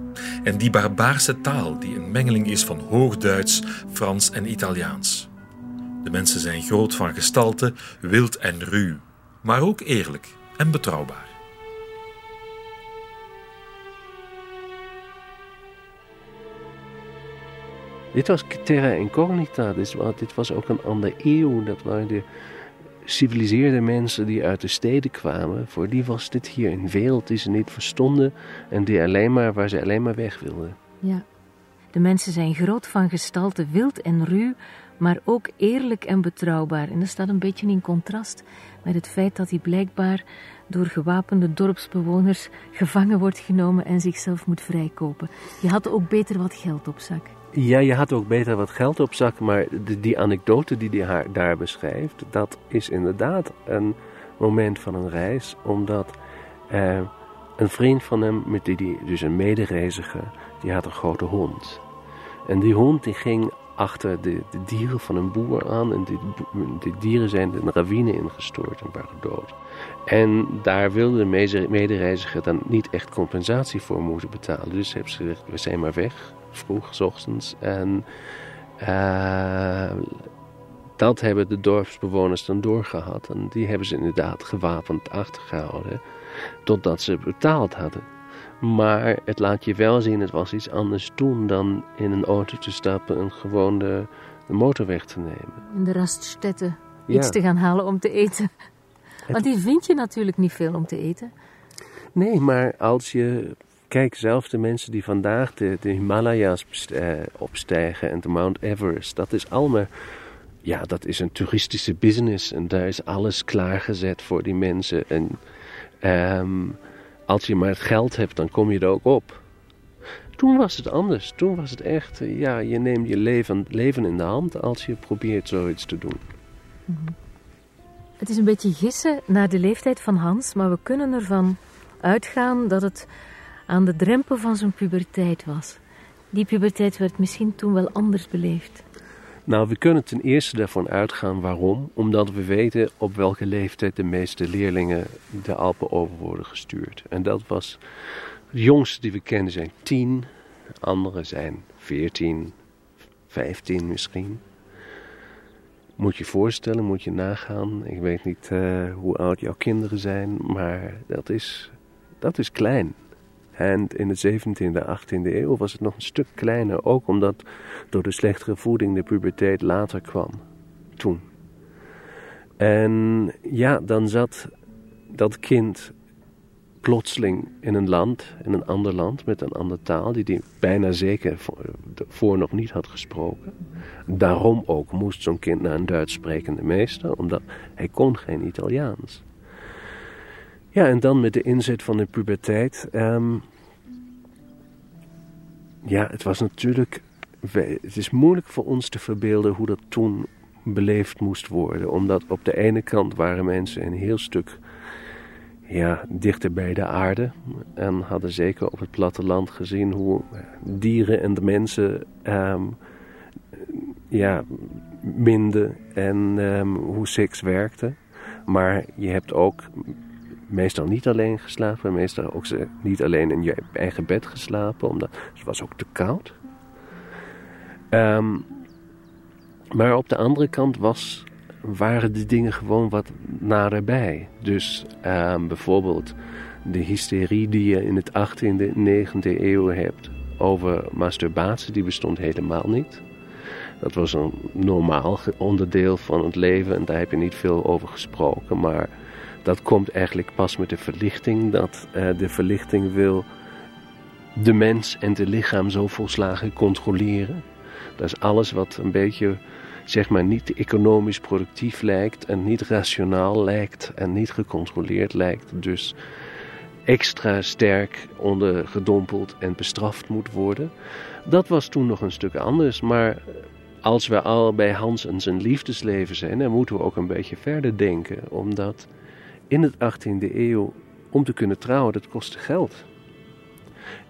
[SPEAKER 4] en die barbaarse taal die een mengeling is van Hoogduits, Frans en Italiaans. De mensen zijn groot van gestalte, wild en ruw, maar ook eerlijk en betrouwbaar.
[SPEAKER 3] Dit was terra incognita. Dit was, dit was ook een andere eeuw. Dat waren de civiliseerde mensen die uit de steden kwamen. Voor die was dit hier een wereld die ze niet verstonden en die alleen maar, waar ze alleen maar weg wilden.
[SPEAKER 2] Ja. De mensen zijn groot van gestalte, wild en ruw, maar ook eerlijk en betrouwbaar. En dat staat een beetje in contrast met het feit dat hij blijkbaar door gewapende dorpsbewoners gevangen wordt genomen en zichzelf moet vrijkopen. Je had ook beter wat geld op zak.
[SPEAKER 3] Ja, je had ook beter wat geld op zak, maar die anekdote die hij daar beschrijft, dat is inderdaad een moment van een reis, omdat eh, een vriend van hem, met die, die, dus een medereiziger, die had een grote hond. En die hond die ging achter de, de dieren van een boer aan en die, die dieren zijn een ravine ingestort en waren dood. En daar wilde de medereiziger dan niet echt compensatie voor moeten betalen. Dus hebben ze gezegd, we zijn maar weg vroeg, s ochtends. En uh, dat hebben de dorpsbewoners dan doorgehad. En die hebben ze inderdaad gewapend achtergehouden. Totdat ze betaald hadden. Maar het laat je wel zien, het was iets anders toen dan in een auto te stappen en gewoon de, de motorweg te nemen.
[SPEAKER 2] In de raststetten iets te gaan halen om te eten. Want die vind je natuurlijk niet veel om te eten.
[SPEAKER 3] Nee, maar als je Kijk, zelf de mensen die vandaag de, de Himalaya's eh, opstijgen en de Mount Everest, dat is allemaal, ja, dat is een toeristische business en daar is alles klaargezet voor die mensen. En ehm, als je maar het geld hebt, dan kom je er ook op. Toen was het anders. Toen was het echt, eh, ja, je neemt je leven, leven in de hand als je probeert zoiets te doen. Mhm.
[SPEAKER 2] Het is een beetje gissen naar de leeftijd van Hans, maar we kunnen ervan uitgaan dat het aan de drempel van zijn puberteit was. Die puberteit werd misschien toen wel anders beleefd.
[SPEAKER 3] Nou, we kunnen ten eerste daarvan uitgaan waarom. Omdat we weten op welke leeftijd de meeste leerlingen de Alpen over worden gestuurd. En dat was, de jongste die we kennen zijn tien, andere zijn veertien, vijftien misschien. Moet je voorstellen, moet je nagaan. Ik weet niet uh, hoe oud jouw kinderen zijn, maar dat is, dat is klein. En in de 17e, 18e eeuw was het nog een stuk kleiner, ook omdat door de slechtere voeding de puberteit later kwam. Toen. En ja, dan zat dat kind plotseling in een land, in een ander land, met een andere taal, die hij bijna zeker voor, nog niet had gesproken. Daarom ook moest zo'n kind naar een Duits sprekende meester, omdat hij kon geen Italiaans. Ja, en dan met de inzet van de puberteit. Ehm, ja, het was natuurlijk. Het is moeilijk voor ons te verbeelden hoe dat toen beleefd moest worden. Omdat op de ene kant waren mensen een heel stuk ja, dichter bij de aarde. En hadden zeker op het platteland gezien hoe dieren en de mensen um, ja, minden en um, hoe seks werkte. Maar je hebt ook meestal niet alleen geslapen, meestal ook niet alleen in je eigen bed geslapen, omdat het was ook te koud. Um, maar op de andere kant was, waren de dingen gewoon wat naderbij. Dus um, bijvoorbeeld de hysterie die je in het 18e, 19e eeuw hebt over masturbatie, die bestond helemaal niet. Dat was een normaal onderdeel van het leven en daar heb je niet veel over gesproken. Maar dat komt eigenlijk pas met de verlichting. Dat uh, de verlichting wil de mens en het lichaam zo volslagen controleren. Dat is alles wat een beetje, zeg maar, niet economisch productief lijkt en niet rationaal lijkt en niet gecontroleerd lijkt. Dus extra sterk ondergedompeld en bestraft moet worden. Dat was toen nog een stuk anders, maar als we al bij Hans en zijn liefdesleven zijn, dan moeten we ook een beetje verder denken, omdat in het 18e eeuw om te kunnen trouwen, dat kostte geld.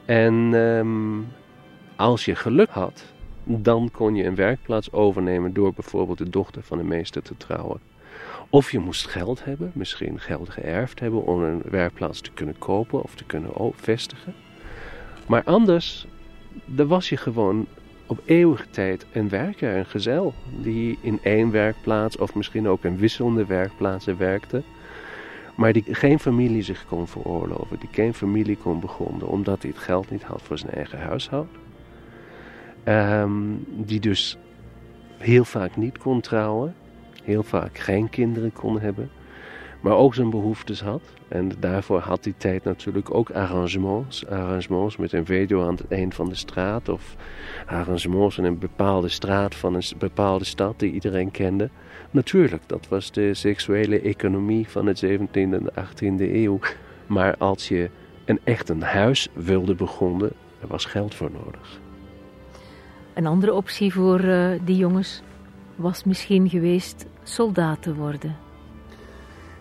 [SPEAKER 3] En ehm, als je geluk had, dan kon je een werkplaats overnemen door bijvoorbeeld de dochter van de meester te trouwen. Of je moest geld hebben, misschien geld geërfd hebben om een werkplaats te kunnen kopen of te kunnen vestigen. Maar anders, dan was je gewoon op eeuwige tijd een werker, een gezel, die in één werkplaats of misschien ook in wisselende werkplaatsen werkte. Maar die geen familie zich kon veroorloven, die geen familie kon begronden, omdat hij het geld niet had voor zijn eigen huishouden. Ehm, die dus heel vaak niet kon trouwen, heel vaak geen kinderen kon hebben, maar ook zijn behoeftes had. En daarvoor had die tijd natuurlijk ook arrangements. Arrangements met een video aan het eind van de straat. Of arrangements in een bepaalde straat van een bepaalde stad die iedereen kende. Natuurlijk, dat was de seksuele economie van het 17e en de 18e eeuw. Maar als je een echt een huis wilde begonnen, er was geld voor nodig.
[SPEAKER 2] Een andere optie voor uh, die jongens was misschien geweest soldaat te worden.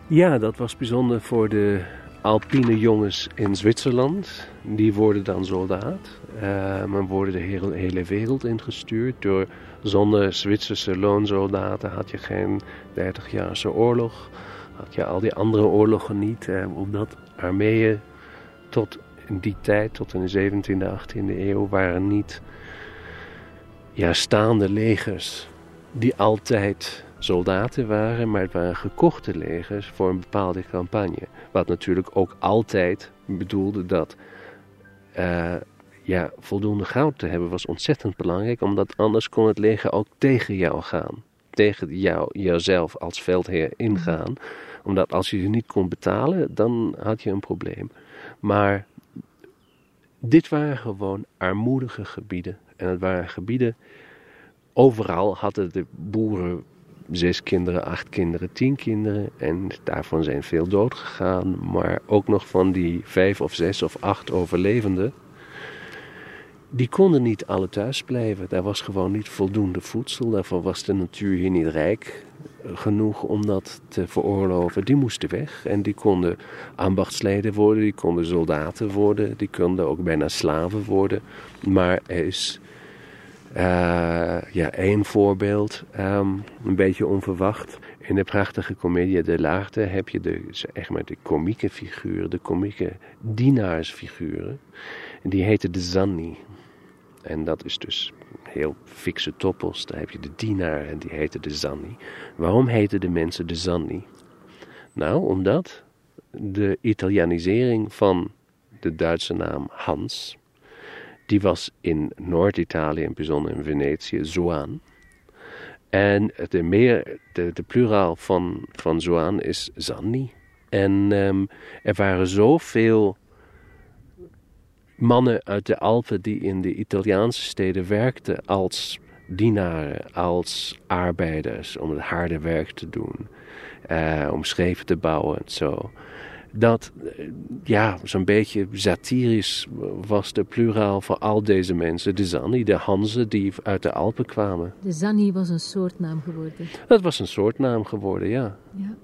[SPEAKER 3] Ja, dat was bijzonder voor de alpine jongens in Zwitserland. Die worden dan soldaat. Uh, maar worden de hele, hele wereld ingestuurd. Door, zonder Zwitserse loonsoldaten had je geen 30-jarige oorlog. Had je al die andere oorlogen niet. Uh, omdat armeeën tot in die tijd, tot in de 17e, 18e eeuw, waren niet ja, staande legers die altijd soldaten waren, maar het waren gekochte legers voor een bepaalde campagne. Wat natuurlijk ook altijd bedoelde dat uh, ja, voldoende goud te hebben was ontzettend belangrijk, omdat anders kon het leger ook tegen jou gaan. Tegen jou, jouzelf als veldheer ingaan. Omdat als je je niet kon betalen, dan had je een probleem. Maar dit waren gewoon armoedige gebieden. En het waren gebieden, overal hadden de boeren zes kinderen, acht kinderen, tien kinderen. En daarvan zijn veel dood gegaan. Maar ook nog van die vijf of zes of acht overlevenden. Die konden niet alle thuis blijven. Daar was gewoon niet voldoende voedsel. Daarvoor was de natuur hier niet rijk genoeg om dat te veroorloven. Die moesten weg. En die konden ambachtsleden worden, die konden soldaten worden, die konden ook bijna slaven worden. Maar er is uh, ja, één voorbeeld, um, een beetje onverwacht. In de prachtige comedie De Laagte heb je de, zeg maar, de komieke figuren, de komieke dienaarsfiguren. Die heten de Zanni. En dat is dus heel fikse toppels. Daar heb je de dienaar en die heten de Zanni. Waarom heten de mensen de Zanni? Nou, omdat de Italianisering van de Duitse naam Hans die was in Noord-Italië, en bijzonder in Venetië, Zoan. En de, meer, de, de pluraal van, van Zoan is Zanni. En um, er waren zoveel mannen uit de Alpen die in de Italiaanse steden werkten als dienaren, als arbeiders, om het harde werk te doen, uh, om schepen te bouwen en zo dat ja, zo'n beetje satirisch was de pluraal voor al deze mensen. De Zanni, de Hanzen die uit de Alpen kwamen.
[SPEAKER 2] De Zanni was een soortnaam geworden.
[SPEAKER 3] Dat was een soortnaam geworden, ja.
[SPEAKER 2] ja.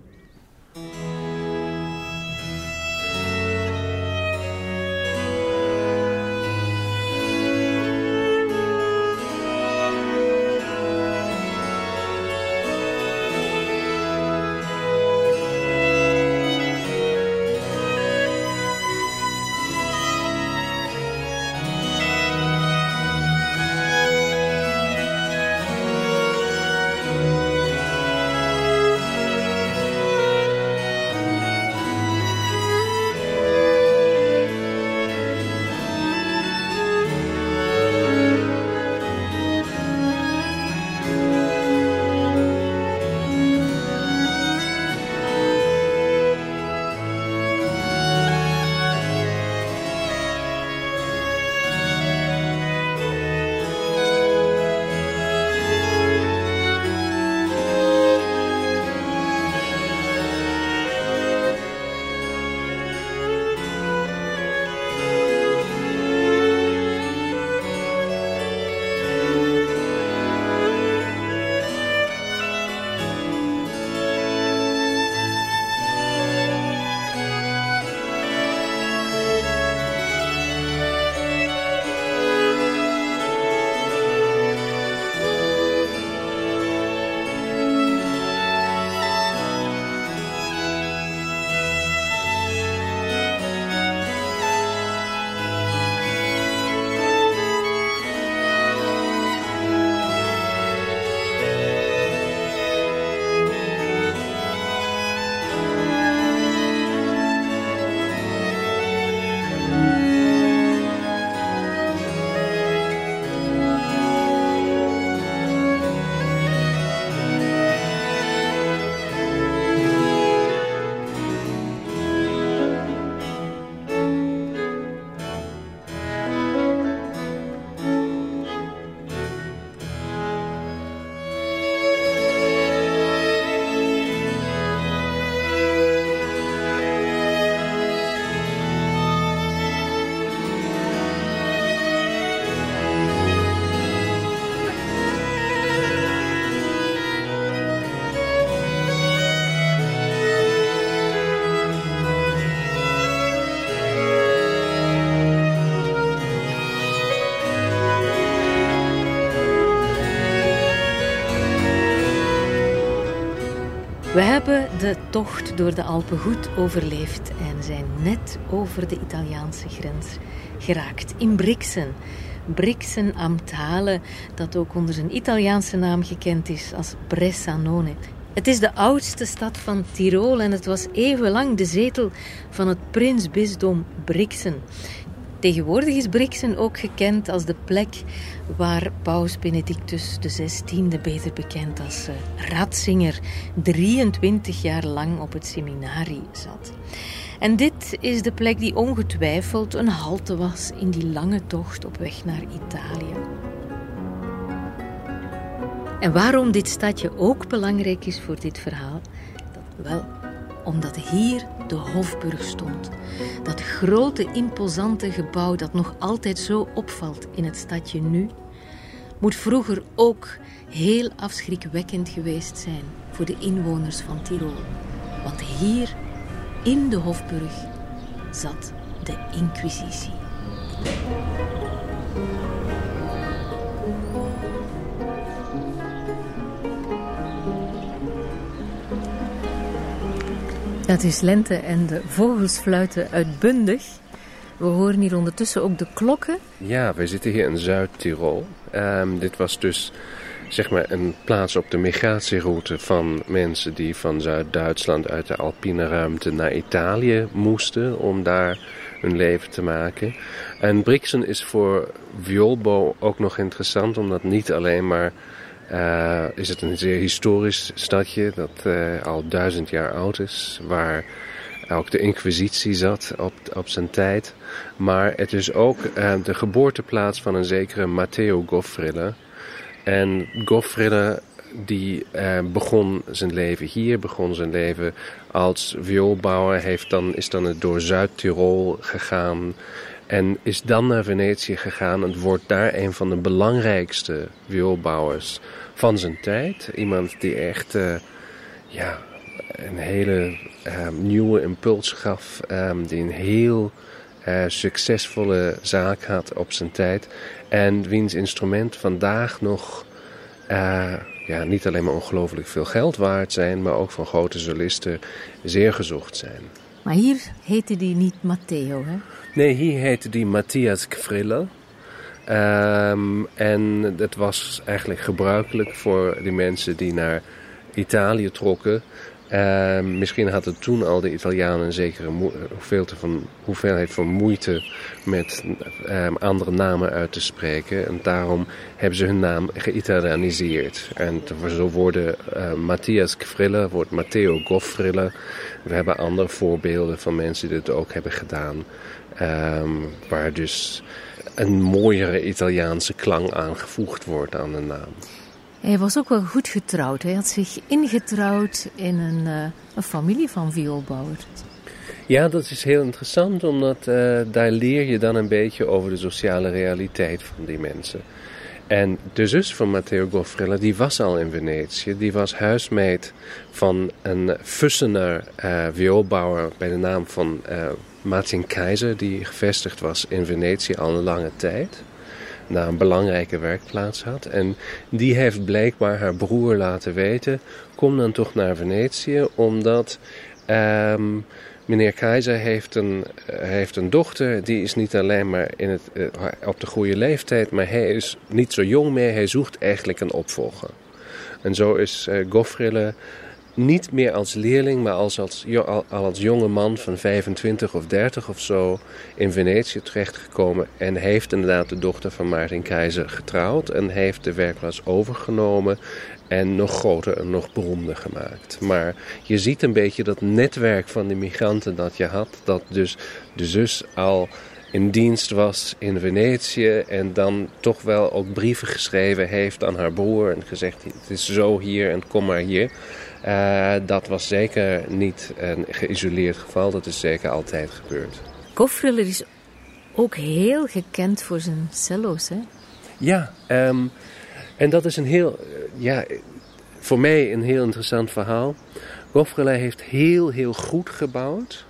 [SPEAKER 2] De tocht door de Alpen goed overleefd en zijn net over de Italiaanse grens geraakt in Brixen. Brixen am Tale, dat ook onder zijn Italiaanse naam gekend is als Bressanone. Het is de oudste stad van Tirol en het was even lang de zetel van het prinsbisdom Brixen. Tegenwoordig is Brixen ook gekend als de plek waar paus Benedictus XVI, beter bekend als uh, Ratzinger, 23 jaar lang op het seminarie zat. En dit is de plek die ongetwijfeld een halte was in die lange tocht op weg naar Italië. En waarom dit stadje ook belangrijk is voor dit verhaal? Wel, omdat hier de Hofburg stond. Dat grote, imposante gebouw dat nog altijd zo opvalt in het stadje nu, moet vroeger ook heel afschrikwekkend geweest zijn voor de inwoners van Tirol. Want hier, in de Hofburg, zat de Inquisitie. Het is lente en de vogels fluiten uitbundig. We horen hier ondertussen ook de klokken.
[SPEAKER 3] Ja, we zitten hier in Zuid-Tirol. Um, dit was dus zeg maar een plaats op de migratieroute van mensen die van Zuid-Duitsland uit de alpine ruimte naar Italië moesten om daar hun leven te maken. En Brixen is voor vioolbo ook nog interessant, omdat niet alleen maar uh, is het een zeer historisch stadje dat uh, al duizend jaar oud is, waar ook de Inquisitie zat op, op zijn tijd. Maar het is ook uh, de geboorteplaats van een zekere Matteo Goffrille. En Goffrille die begon zijn leven hier, begon zijn leven als vioolbouwer, heeft dan, is dan door Zuid-Tirol gegaan. En is dan naar Venetië gegaan en wordt daar een van de belangrijkste vioolbouwers van zijn tijd. Iemand die echt uh, ja, een hele uh, nieuwe impuls gaf. Um, die een heel uh, succesvolle zaak had op zijn tijd. En wiens instrument vandaag nog ja, niet alleen maar ongelooflijk veel geld waard zijn, maar ook van grote solisten zeer gezocht zijn.
[SPEAKER 2] Maar hier heette die niet Matteo, hè?
[SPEAKER 3] Nee, hier heette die Matthias Kvrilla. Um, en dat was eigenlijk gebruikelijk voor die mensen die naar Italië trokken. Um, misschien hadden toen al de Italianen een zekere hoeveelheid van, hoeveelheid van moeite met um, andere namen uit te spreken. En daarom hebben ze hun naam geïtalianiseerd. En zo worden uh, Matthias Kvrille, wordt Matteo Goffrille. We hebben andere voorbeelden van mensen die dit ook hebben gedaan. Um, waar dus een mooiere Italiaanse klank aangevoegd wordt aan de naam.
[SPEAKER 2] Hij was ook wel goed getrouwd. Hij had zich ingetrouwd in een, uh, een familie van vioolbouwers.
[SPEAKER 3] Ja, dat is heel interessant, omdat uh, daar leer je dan een beetje over de sociale realiteit van die mensen. En de zus van Matteo Goffrella, die was al in Venetië. Die was huismeid van een Fussener uh, vioolbouwer bij de naam van Martin Keizer, die gevestigd was in Venetië al een lange tijd. Daar een belangrijke werkplaats had. En die heeft blijkbaar haar broer laten weten: kom dan toch naar Venetië, omdat. Um, Meneer Keizer heeft een, heeft een dochter, die is niet alleen maar in het, uh, op de goede leeftijd, maar hij is niet zo jong meer, hij zoekt eigenlijk een opvolger. En zo is uh, Goffrille niet meer als leerling, maar als, als, al, als jonge man van 25 of 30 of zo in Venetië terechtgekomen. En heeft inderdaad de dochter van Maarten Keizer getrouwd en heeft de werkplaats overgenomen en nog groter en nog beroemder gemaakt. Maar je ziet een beetje dat netwerk van de migranten dat je had, dat dus de zus al in dienst was in Venetië en dan toch wel ook brieven geschreven heeft aan haar broer en gezegd: Het is zo hier en kom maar hier. Uh, dat was zeker niet een geïsoleerd geval, dat is zeker altijd gebeurd.
[SPEAKER 2] Goffriller is ook heel gekend voor zijn cello's, hè?
[SPEAKER 3] Ja, um, en dat is een heel, ja, voor mij een heel interessant verhaal. Goffriller heeft heel, heel goed gebouwd.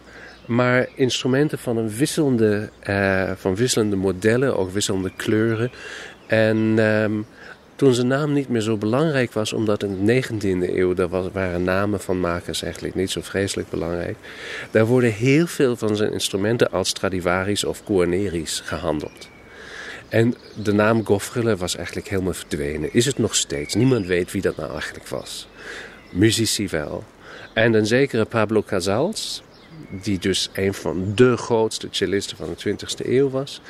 [SPEAKER 3] Maar instrumenten van, een wisselende, uh, van wisselende modellen, ook wisselende kleuren. En um, toen zijn naam niet meer zo belangrijk was, omdat in de 19e eeuw daar waren namen van makers eigenlijk niet zo vreselijk belangrijk. Daar worden heel veel van zijn instrumenten als Stradivarius of Guarneri's gehandeld. En de naam Goffriller was eigenlijk helemaal verdwenen. Is het nog steeds. Niemand weet wie dat nou eigenlijk was. Muzici wel. En een zekere Pablo Casals, die dus een van de grootste cellisten van de 20e eeuw was,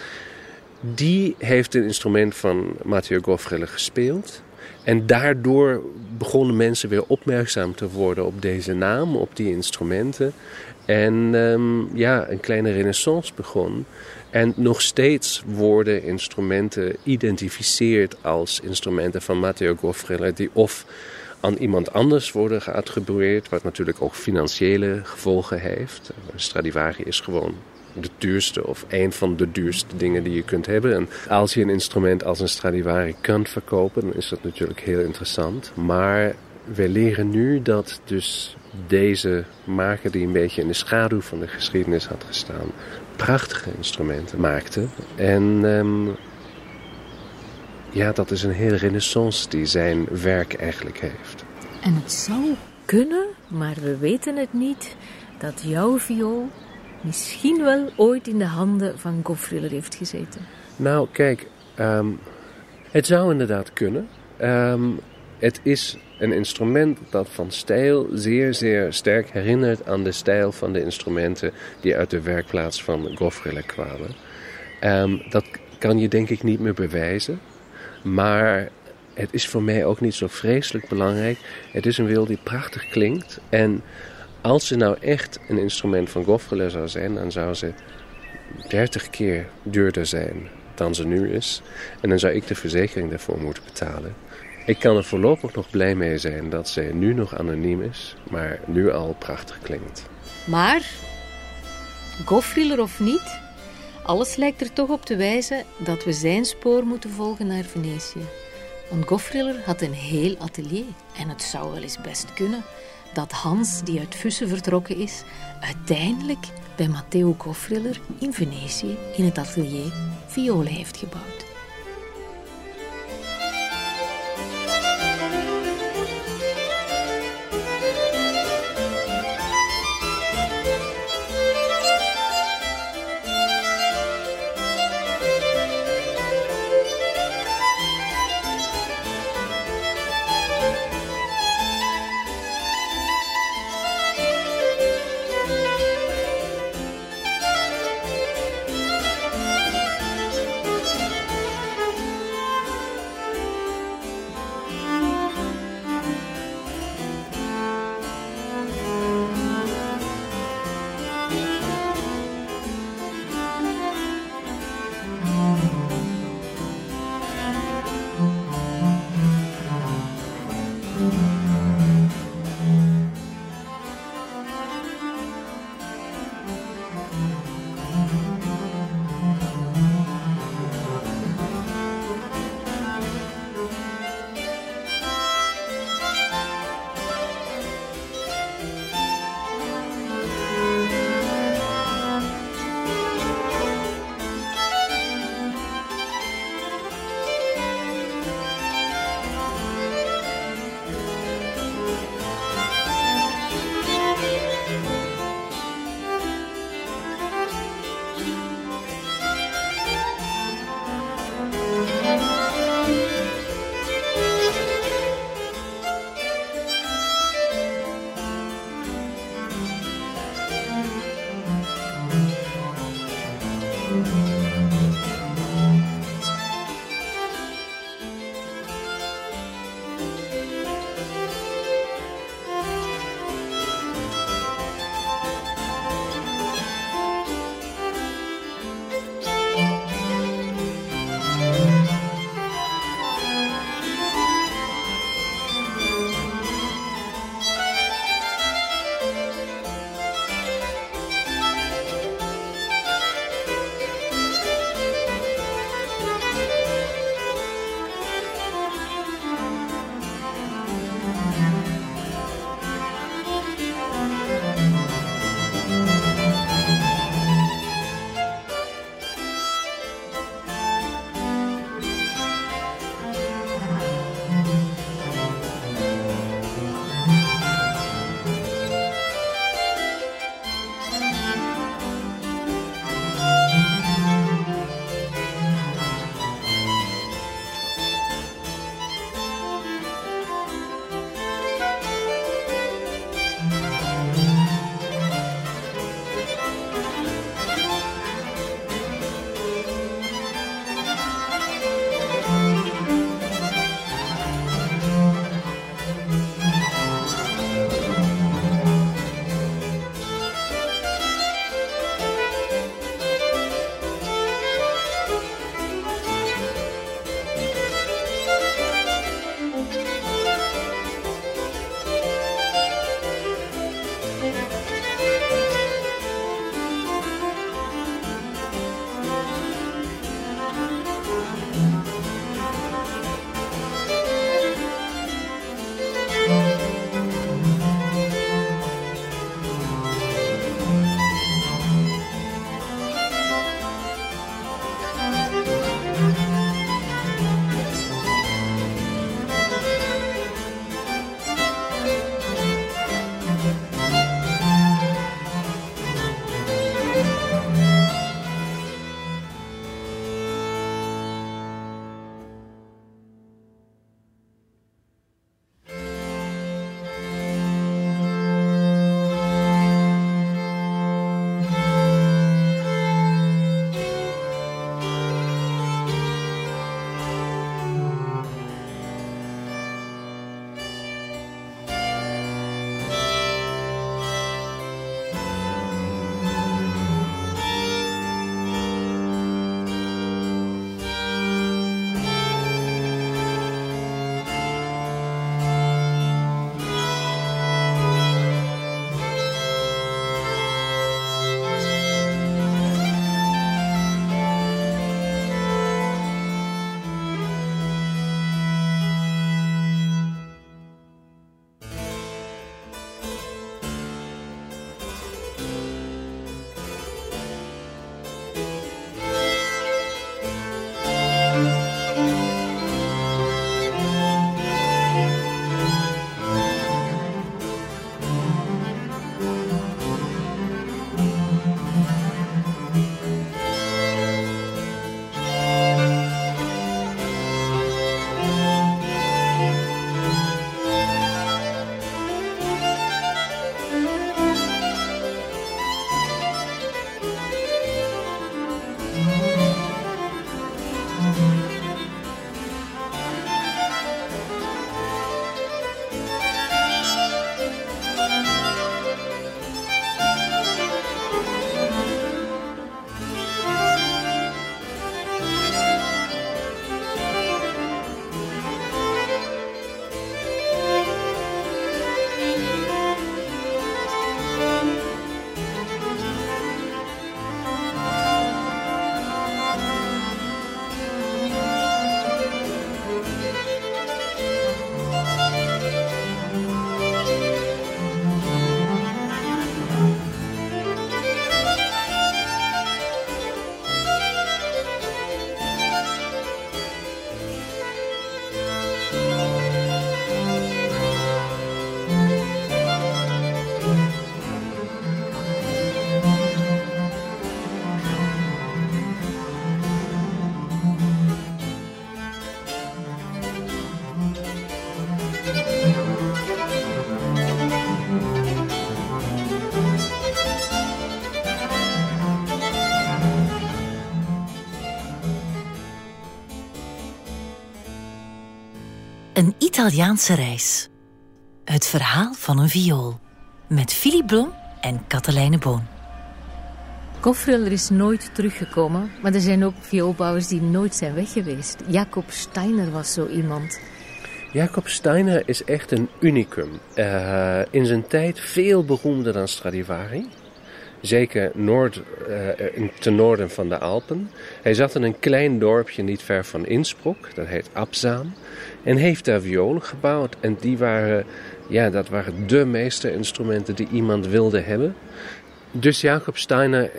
[SPEAKER 3] die heeft een instrument van Matteo Goffriller gespeeld. En daardoor begonnen mensen weer opmerkzaam te worden op deze naam, op die instrumenten. En um, ja, een kleine renaissance begon. En nog steeds worden instrumenten identificeerd als instrumenten van Matteo Goffriller, die of aan iemand anders worden geattribueerd, wat natuurlijk ook financiële gevolgen heeft. Stradivari is gewoon de duurste of een van de duurste dingen die je kunt hebben. En als je een instrument als een Stradivari kunt verkopen, dan is dat natuurlijk heel interessant. Maar we leren nu dat dus deze maker die een beetje in de schaduw van de geschiedenis had gestaan, prachtige instrumenten maakte. En um, ja, dat is een hele renaissance die zijn werk eigenlijk heeft.
[SPEAKER 2] En het zou kunnen, maar we weten het niet, dat jouw viool misschien wel ooit in de handen van Goffriller heeft gezeten.
[SPEAKER 3] Nou, kijk, um, het zou inderdaad kunnen. Um, het is een instrument dat van stijl zeer, zeer sterk herinnert aan de stijl van de instrumenten die uit de werkplaats van Goffriller kwamen. Um, dat kan je denk ik niet meer bewijzen. Maar het is voor mij ook niet zo vreselijk belangrijk. Het is een wil die prachtig klinkt. En als ze nou echt een instrument van Goffriller zou zijn, dan zou ze 30 keer duurder zijn dan ze nu is. En dan zou ik de verzekering daarvoor moeten betalen. Ik kan er voorlopig nog blij mee zijn dat ze nu nog anoniem is, maar nu al prachtig klinkt.
[SPEAKER 2] Maar, Goffriller of niet, alles lijkt er toch op te wijzen dat we zijn spoor moeten volgen naar Venetië. Want Goffriller had een heel atelier en het zou wel eens best kunnen dat Hans, die uit Fussen vertrokken is, uiteindelijk bij Matteo Goffriller in Venetië in het atelier violen heeft gebouwd.
[SPEAKER 1] Italiaanse reis. Het verhaal van een viool. Met Philip Blom en Katelijne Boon.
[SPEAKER 2] Kofriller is nooit teruggekomen, maar er zijn ook vioolbouwers die nooit zijn weg geweest. Jacob Steiner was zo iemand.
[SPEAKER 3] Jacob Steiner is echt een unicum. Uh, in zijn tijd veel beroemder dan Stradivari. Zeker noord, uh, ten noorden van de Alpen. Hij zat in een klein dorpje niet ver van Innsbruck, dat heet Abzaam. En heeft daar violen gebouwd. En die waren, ja, dat waren de meeste instrumenten die iemand wilde hebben. Dus Jacob Steiner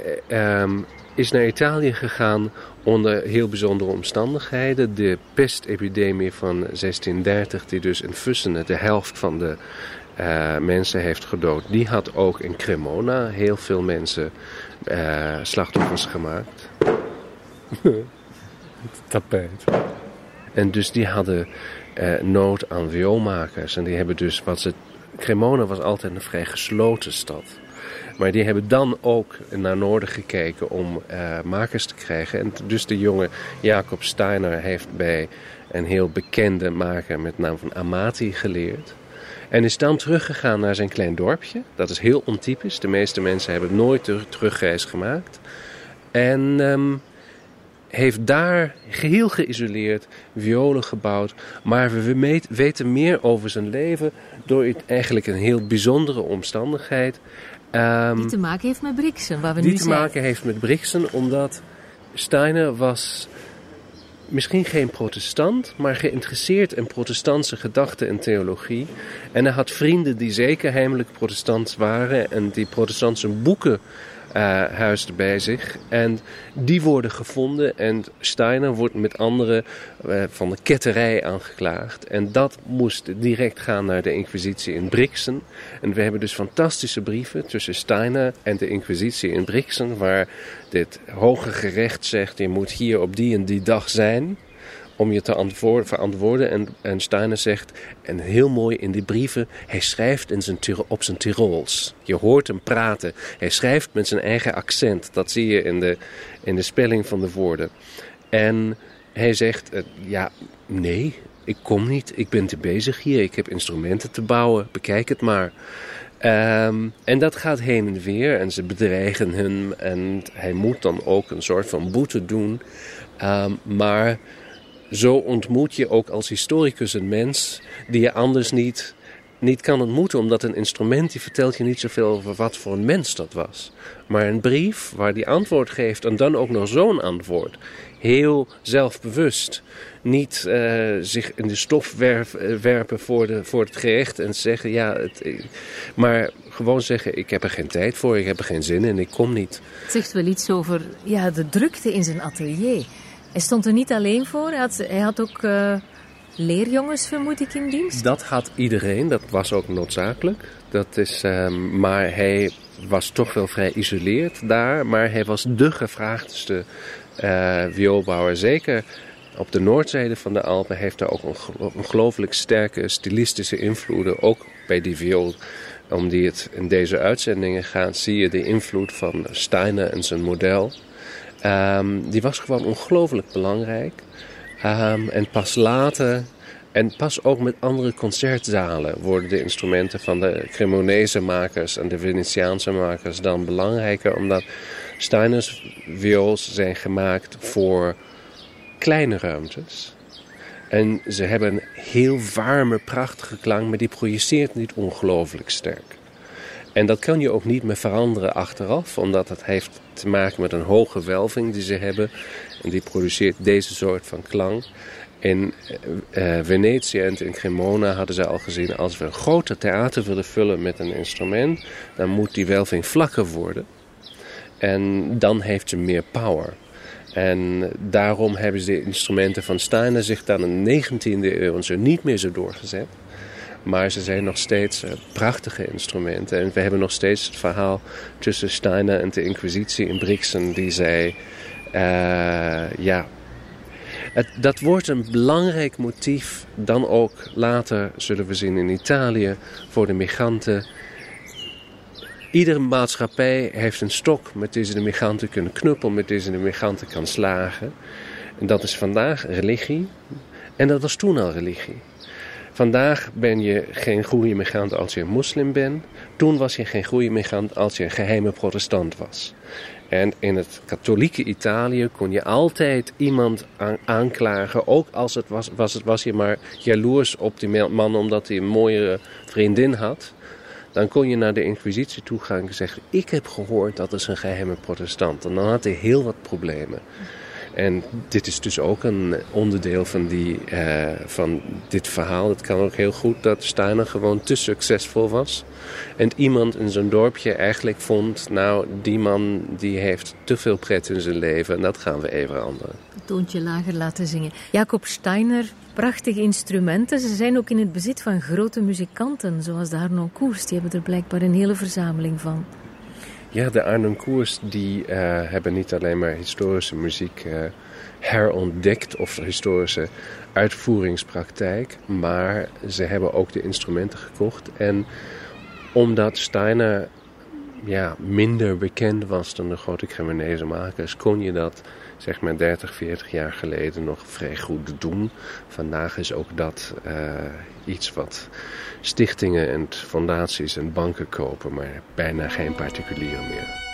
[SPEAKER 3] um, is naar Italië gegaan onder heel bijzondere omstandigheden. De pestepidemie van 1630, die dus in Fussenen de helft van de uh, mensen heeft gedood, die had ook in Cremona heel veel mensen uh, slachtoffers gemaakt. [laughs] tapijt. En dus die hadden uh, nood aan vioolmakers. En die hebben dus wat ze. Cremona was altijd een vrij gesloten stad. Maar die hebben dan ook naar noorden gekeken om uh, makers te krijgen. En dus de jonge Jacob Steiner heeft bij een heel bekende maker met naam van Amati geleerd. En is dan teruggegaan naar zijn klein dorpje. Dat is heel ontypisch. De meeste mensen hebben nooit de terugreis gemaakt. En um, heeft daar geheel geïsoleerd violen gebouwd. Maar we weten meer over zijn leven door eigenlijk een heel bijzondere omstandigheid.
[SPEAKER 2] Um, die te maken heeft met Brixen, waar we nu
[SPEAKER 3] zijn. Die te maken heeft met Brixen, omdat Steiner was misschien geen protestant, maar geïnteresseerd in protestantse gedachten en theologie. En hij had vrienden die zeker heimelijk protestant waren en die protestantse boeken huisde bij zich. En die worden gevonden en Steiner wordt met anderen uh, van de ketterij aangeklaagd. En dat moest direct gaan naar de inquisitie in Brixen. En we hebben dus fantastische brieven tussen Steiner en de inquisitie in Brixen... waar dit hoge gerecht zegt, je moet hier op die en die dag zijn om je te verantwoorden. En, en Steiner zegt, en heel mooi in die brieven, hij schrijft in zijn, op zijn Tirols. Je hoort hem praten. Hij schrijft met zijn eigen accent. Dat zie je in de, in de spelling van de woorden. En hij zegt, uh, ja, nee, ik kom niet. Ik ben te bezig hier. Ik heb instrumenten te bouwen. Bekijk het maar. Um, en dat gaat heen en weer en ze bedreigen hem en hij moet dan ook een soort van boete doen. Um, maar zo ontmoet je ook als historicus een mens die je anders niet, niet kan ontmoeten. Omdat een instrument die vertelt je niet zoveel over wat voor een mens dat was. Maar een brief waar die antwoord geeft en dan ook nog zo'n antwoord. Heel zelfbewust. Niet uh, zich in de stof uh, werpen voor, de, voor het gerecht en zeggen ja. Het, maar gewoon zeggen: ik heb er geen tijd voor, ik heb er geen zin in, ik kom niet.
[SPEAKER 2] Het zegt wel iets over ja, de drukte in zijn atelier. Hij stond er niet alleen voor. Hij had, ook uh, leerjongens, vermoed ik, in dienst.
[SPEAKER 3] Dat had iedereen. Dat was ook noodzakelijk. Dat is, uh, maar hij was toch wel vrij isoleerd daar. Maar hij was de gevraagdste uh, vioolbouwer. Zeker op de noordzijde van de Alpen heeft hij ook een ongelooflijk sterke stilistische invloeden. Ook bij die viool. Om die het in deze uitzendingen gaat, zie je de invloed van Steiner en zijn model. Um, die was gewoon ongelooflijk belangrijk. Um, en pas later, en pas ook met andere concertzalen, worden de instrumenten van de Cremonese makers en de Venetiaanse makers dan belangrijker. Omdat Steiners viols zijn gemaakt voor kleine ruimtes. En ze hebben een heel warme, prachtige klank, maar die projeceert niet ongelooflijk sterk. En dat kan je ook niet meer veranderen achteraf, omdat het heeft te maken met een hoge welving die ze hebben. En die produceert deze soort van klank. In uh, Venetië en in Cremona hadden ze al gezien... als we een grote theater willen vullen met een instrument... dan moet die welving vlakker worden. En dan heeft ze meer power. En daarom hebben ze de instrumenten van Steiner zich dan in de 19e eeuw niet meer zo doorgezet. Maar ze zijn nog steeds uh, prachtige instrumenten. En we hebben nog steeds het verhaal tussen Steiner en de Inquisitie in Brixen, die zei: uh, ja. Dat wordt een belangrijk motief, dan ook later zullen we zien in Italië, voor de migranten. Iedere maatschappij heeft een stok met deze de migranten kunnen knuppelen, met deze de migranten kan slagen. En dat is vandaag religie. En dat was toen al religie. Vandaag ben je geen goede migrant als je een moslim bent. Toen was je geen goede migrant als je een geheime protestant was. En in het katholieke Italië kon je altijd iemand aanklagen. Ook als het was, was, het, was je maar jaloers op die man omdat hij een mooie vriendin had. Dan kon je naar de inquisitie toe gaan en zeggen... ik heb gehoord dat is een geheime protestant. En dan had hij heel wat problemen. En dit is dus ook een onderdeel van, die, uh, van dit verhaal. Het kan ook heel goed dat Steiner gewoon te succesvol was. En iemand in zo'n dorpje eigenlijk vond... nou, die man die heeft te veel pret in zijn leven... en dat gaan we even veranderen.
[SPEAKER 2] Een toontje lager laten zingen. Jacob Steiner, prachtige instrumenten. Ze zijn ook in het bezit van grote muzikanten... zoals de Harnoncourts. Die hebben er blijkbaar een hele verzameling van.
[SPEAKER 3] Ja, de Arnhem-koers die uh, hebben niet alleen maar historische muziek uh, herontdekt of historische uitvoeringspraktijk, maar ze hebben ook de instrumenten gekocht. En omdat Steiner ja, minder bekend was dan de grote Cremonese makers, kon je dat zeg maar 30, 40 jaar geleden nog vrij goed doen. Vandaag is ook dat uh, iets wat stichtingen en fondaties en banken kopen, maar bijna geen particulieren meer.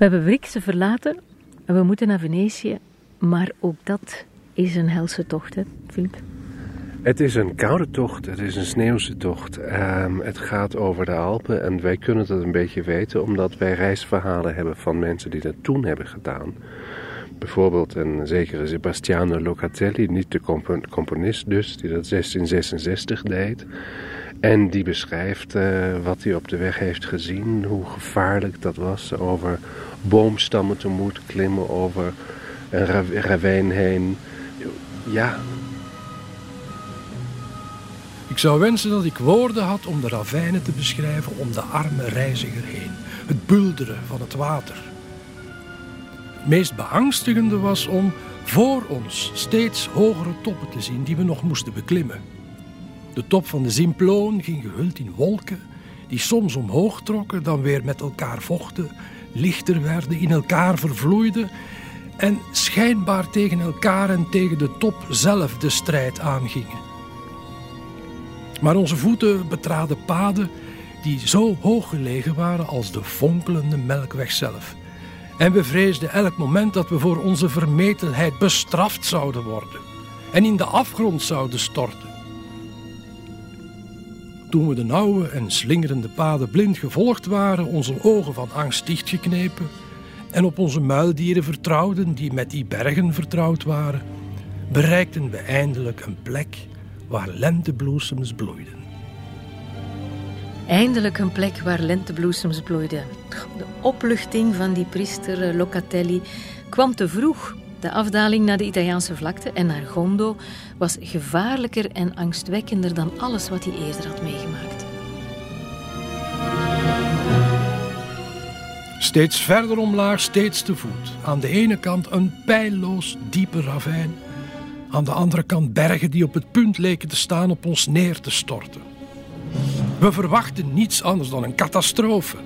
[SPEAKER 2] We hebben Brixen verlaten en we moeten naar Venetië, maar ook dat is een helse tocht, hè, Filip?
[SPEAKER 3] Het is een koude tocht, het is een sneeuwse tocht. Ehm, het gaat over de Alpen en wij kunnen dat een beetje weten omdat wij reisverhalen hebben van mensen die dat toen hebben gedaan. Bijvoorbeeld een zekere Sebastiano Locatelli, niet de componist dus, die dat 1666 deed. En die beschrijft uh, wat hij op de weg heeft gezien, hoe gevaarlijk dat was. Over boomstammen te moeten klimmen, over een ravijn heen. Ja.
[SPEAKER 5] Ik zou wensen dat ik woorden had om de ravijnen te beschrijven om de arme reiziger heen. Het bulderen van het water. Het meest beangstigende was om voor ons steeds hogere toppen te zien die we nog moesten beklimmen. De top van de Zimploon ging gehuld in wolken die soms omhoog trokken, dan weer met elkaar vochten, lichter werden, in elkaar vervloeiden en schijnbaar tegen elkaar en tegen de top zelf de strijd aangingen. Maar onze voeten betraden paden die zo hoog gelegen waren als de fonkelende melkweg zelf. En we vreesden elk moment dat we voor onze vermetelheid bestraft zouden worden en in de afgrond zouden storten. Toen we de nauwe en slingerende paden blind gevolgd waren, onze ogen van angst dichtgeknepen en op onze muildieren vertrouwden die met die bergen vertrouwd waren, bereikten we eindelijk een plek waar lentebloesems bloeiden.
[SPEAKER 2] Eindelijk een plek waar lentebloesems bloeiden. De opluchting van die priester eh, Locatelli kwam te vroeg. De afdaling naar de Italiaanse vlakte en naar Gondo was gevaarlijker en angstwekkender dan alles wat hij eerder had meegemaakt.
[SPEAKER 5] Steeds verder omlaag, steeds te voet. Aan de ene kant een pijlloos diepe ravijn. Aan de andere kant bergen die op het punt leken te staan op ons neer te storten. We verwachten niets anders dan een catastrofe.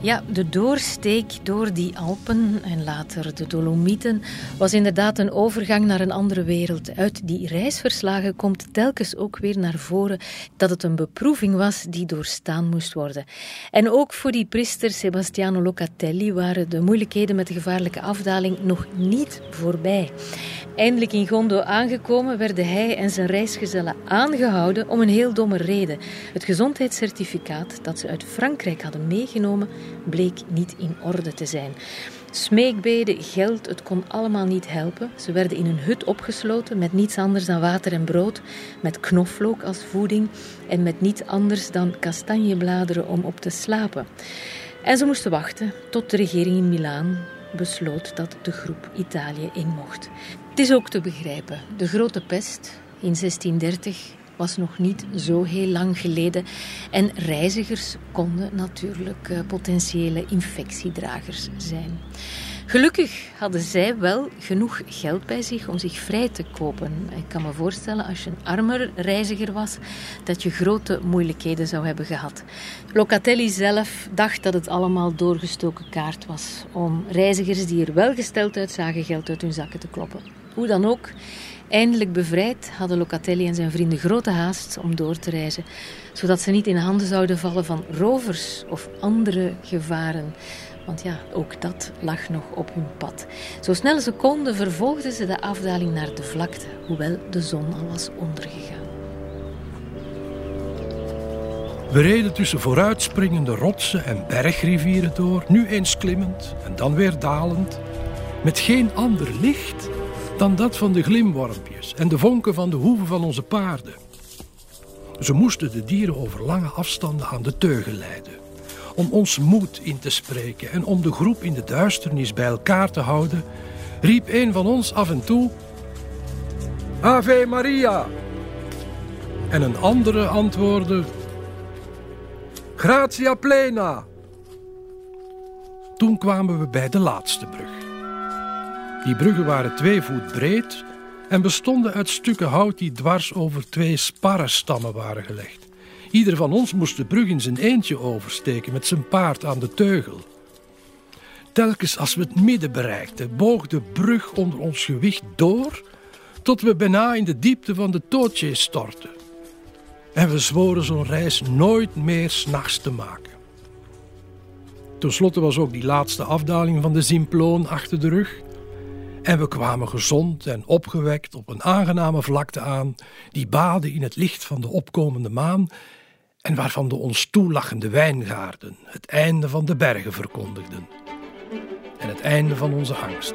[SPEAKER 2] Ja, de doorsteek door die Alpen en later de Dolomieten was inderdaad een overgang naar een andere wereld. Uit die reisverslagen komt telkens ook weer naar voren dat het een beproeving was die doorstaan moest worden. En ook voor die priester Sebastiano Locatelli waren de moeilijkheden met de gevaarlijke afdaling nog niet voorbij. Eindelijk in Gondo aangekomen werden hij en zijn reisgezellen aangehouden om een heel domme reden. Het gezondheidscertificaat dat ze uit Frankrijk hadden meegenomen bleek niet in orde te zijn. Smeekbeden, geld, het kon allemaal niet helpen. Ze werden in een hut opgesloten met niets anders dan water en brood, met knoflook als voeding en met niets anders dan kastanjebladeren om op te slapen. En ze moesten wachten tot de regering in Milaan besloot dat de groep Italië in mocht. Het is ook te begrijpen. De grote pest in 1630 was nog niet zo heel lang geleden. En reizigers konden natuurlijk uh, potentiële infectiedragers zijn. Gelukkig hadden zij wel genoeg geld bij zich om zich vrij te kopen. Ik kan me voorstellen, als je een armer reiziger was, dat je grote moeilijkheden zou hebben gehad. Locatelli zelf dacht dat het allemaal doorgestoken kaart was om reizigers die er wel gesteld uitzagen geld uit hun zakken te kloppen. Hoe dan ook, Eindelijk bevrijd hadden Locatelli en zijn vrienden grote haast om door te reizen, zodat ze niet in handen zouden vallen van rovers of andere gevaren. Want ja, ook dat lag nog op hun pad. Zo snel ze konden vervolgden ze de afdaling naar de vlakte, hoewel de zon al was ondergegaan.
[SPEAKER 5] We reden tussen vooruitspringende rotsen en bergrivieren door, nu eens klimmend en dan weer dalend, met geen ander licht dan dat van de glimwormpjes en de vonken van de hoeven van onze paarden. Ze moesten de dieren over lange afstanden aan de teugel leiden. Om ons moed in te spreken en om de groep in de duisternis bij elkaar te houden, riep een van ons af en toe: Ave Maria! En een andere antwoordde: Gratia plena! Toen kwamen we bij de laatste brug. Die bruggen waren twee voet breed en bestonden uit stukken hout die dwars over twee sparrenstammen waren gelegd. Ieder van ons moest de brug in zijn eentje oversteken met zijn paard aan de teugel. Telkens als we het midden bereikten, boog de brug onder ons gewicht door, tot we bijna in de diepte van de Tootje stortten. En we zworen zo'n reis nooit meer s'nachts te maken. Ten slotte was ook die laatste afdaling van de Zimploon achter de rug. En we kwamen gezond en opgewekt op een aangename vlakte aan, die baden in het licht van de opkomende maan en waarvan de ons toelachende wijngaarden het einde van de bergen verkondigden en het einde van onze angst.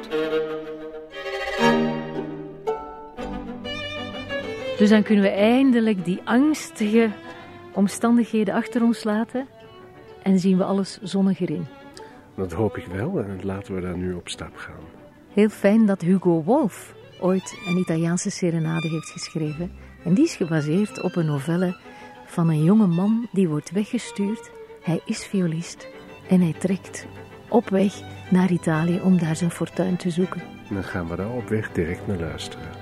[SPEAKER 2] Dus dan kunnen we eindelijk die angstige omstandigheden achter ons laten en zien we alles zonniger in.
[SPEAKER 3] Dat hoop ik wel en laten we daar nu op stap gaan.
[SPEAKER 2] Heel fijn dat Hugo Wolf ooit een Italiaanse serenade heeft geschreven. En die is gebaseerd op een novelle van een jonge man die wordt weggestuurd. Hij is violist en hij trekt op weg naar Italië om daar zijn fortuin te zoeken.
[SPEAKER 3] En dan gaan we daar op weg direct naar luisteren.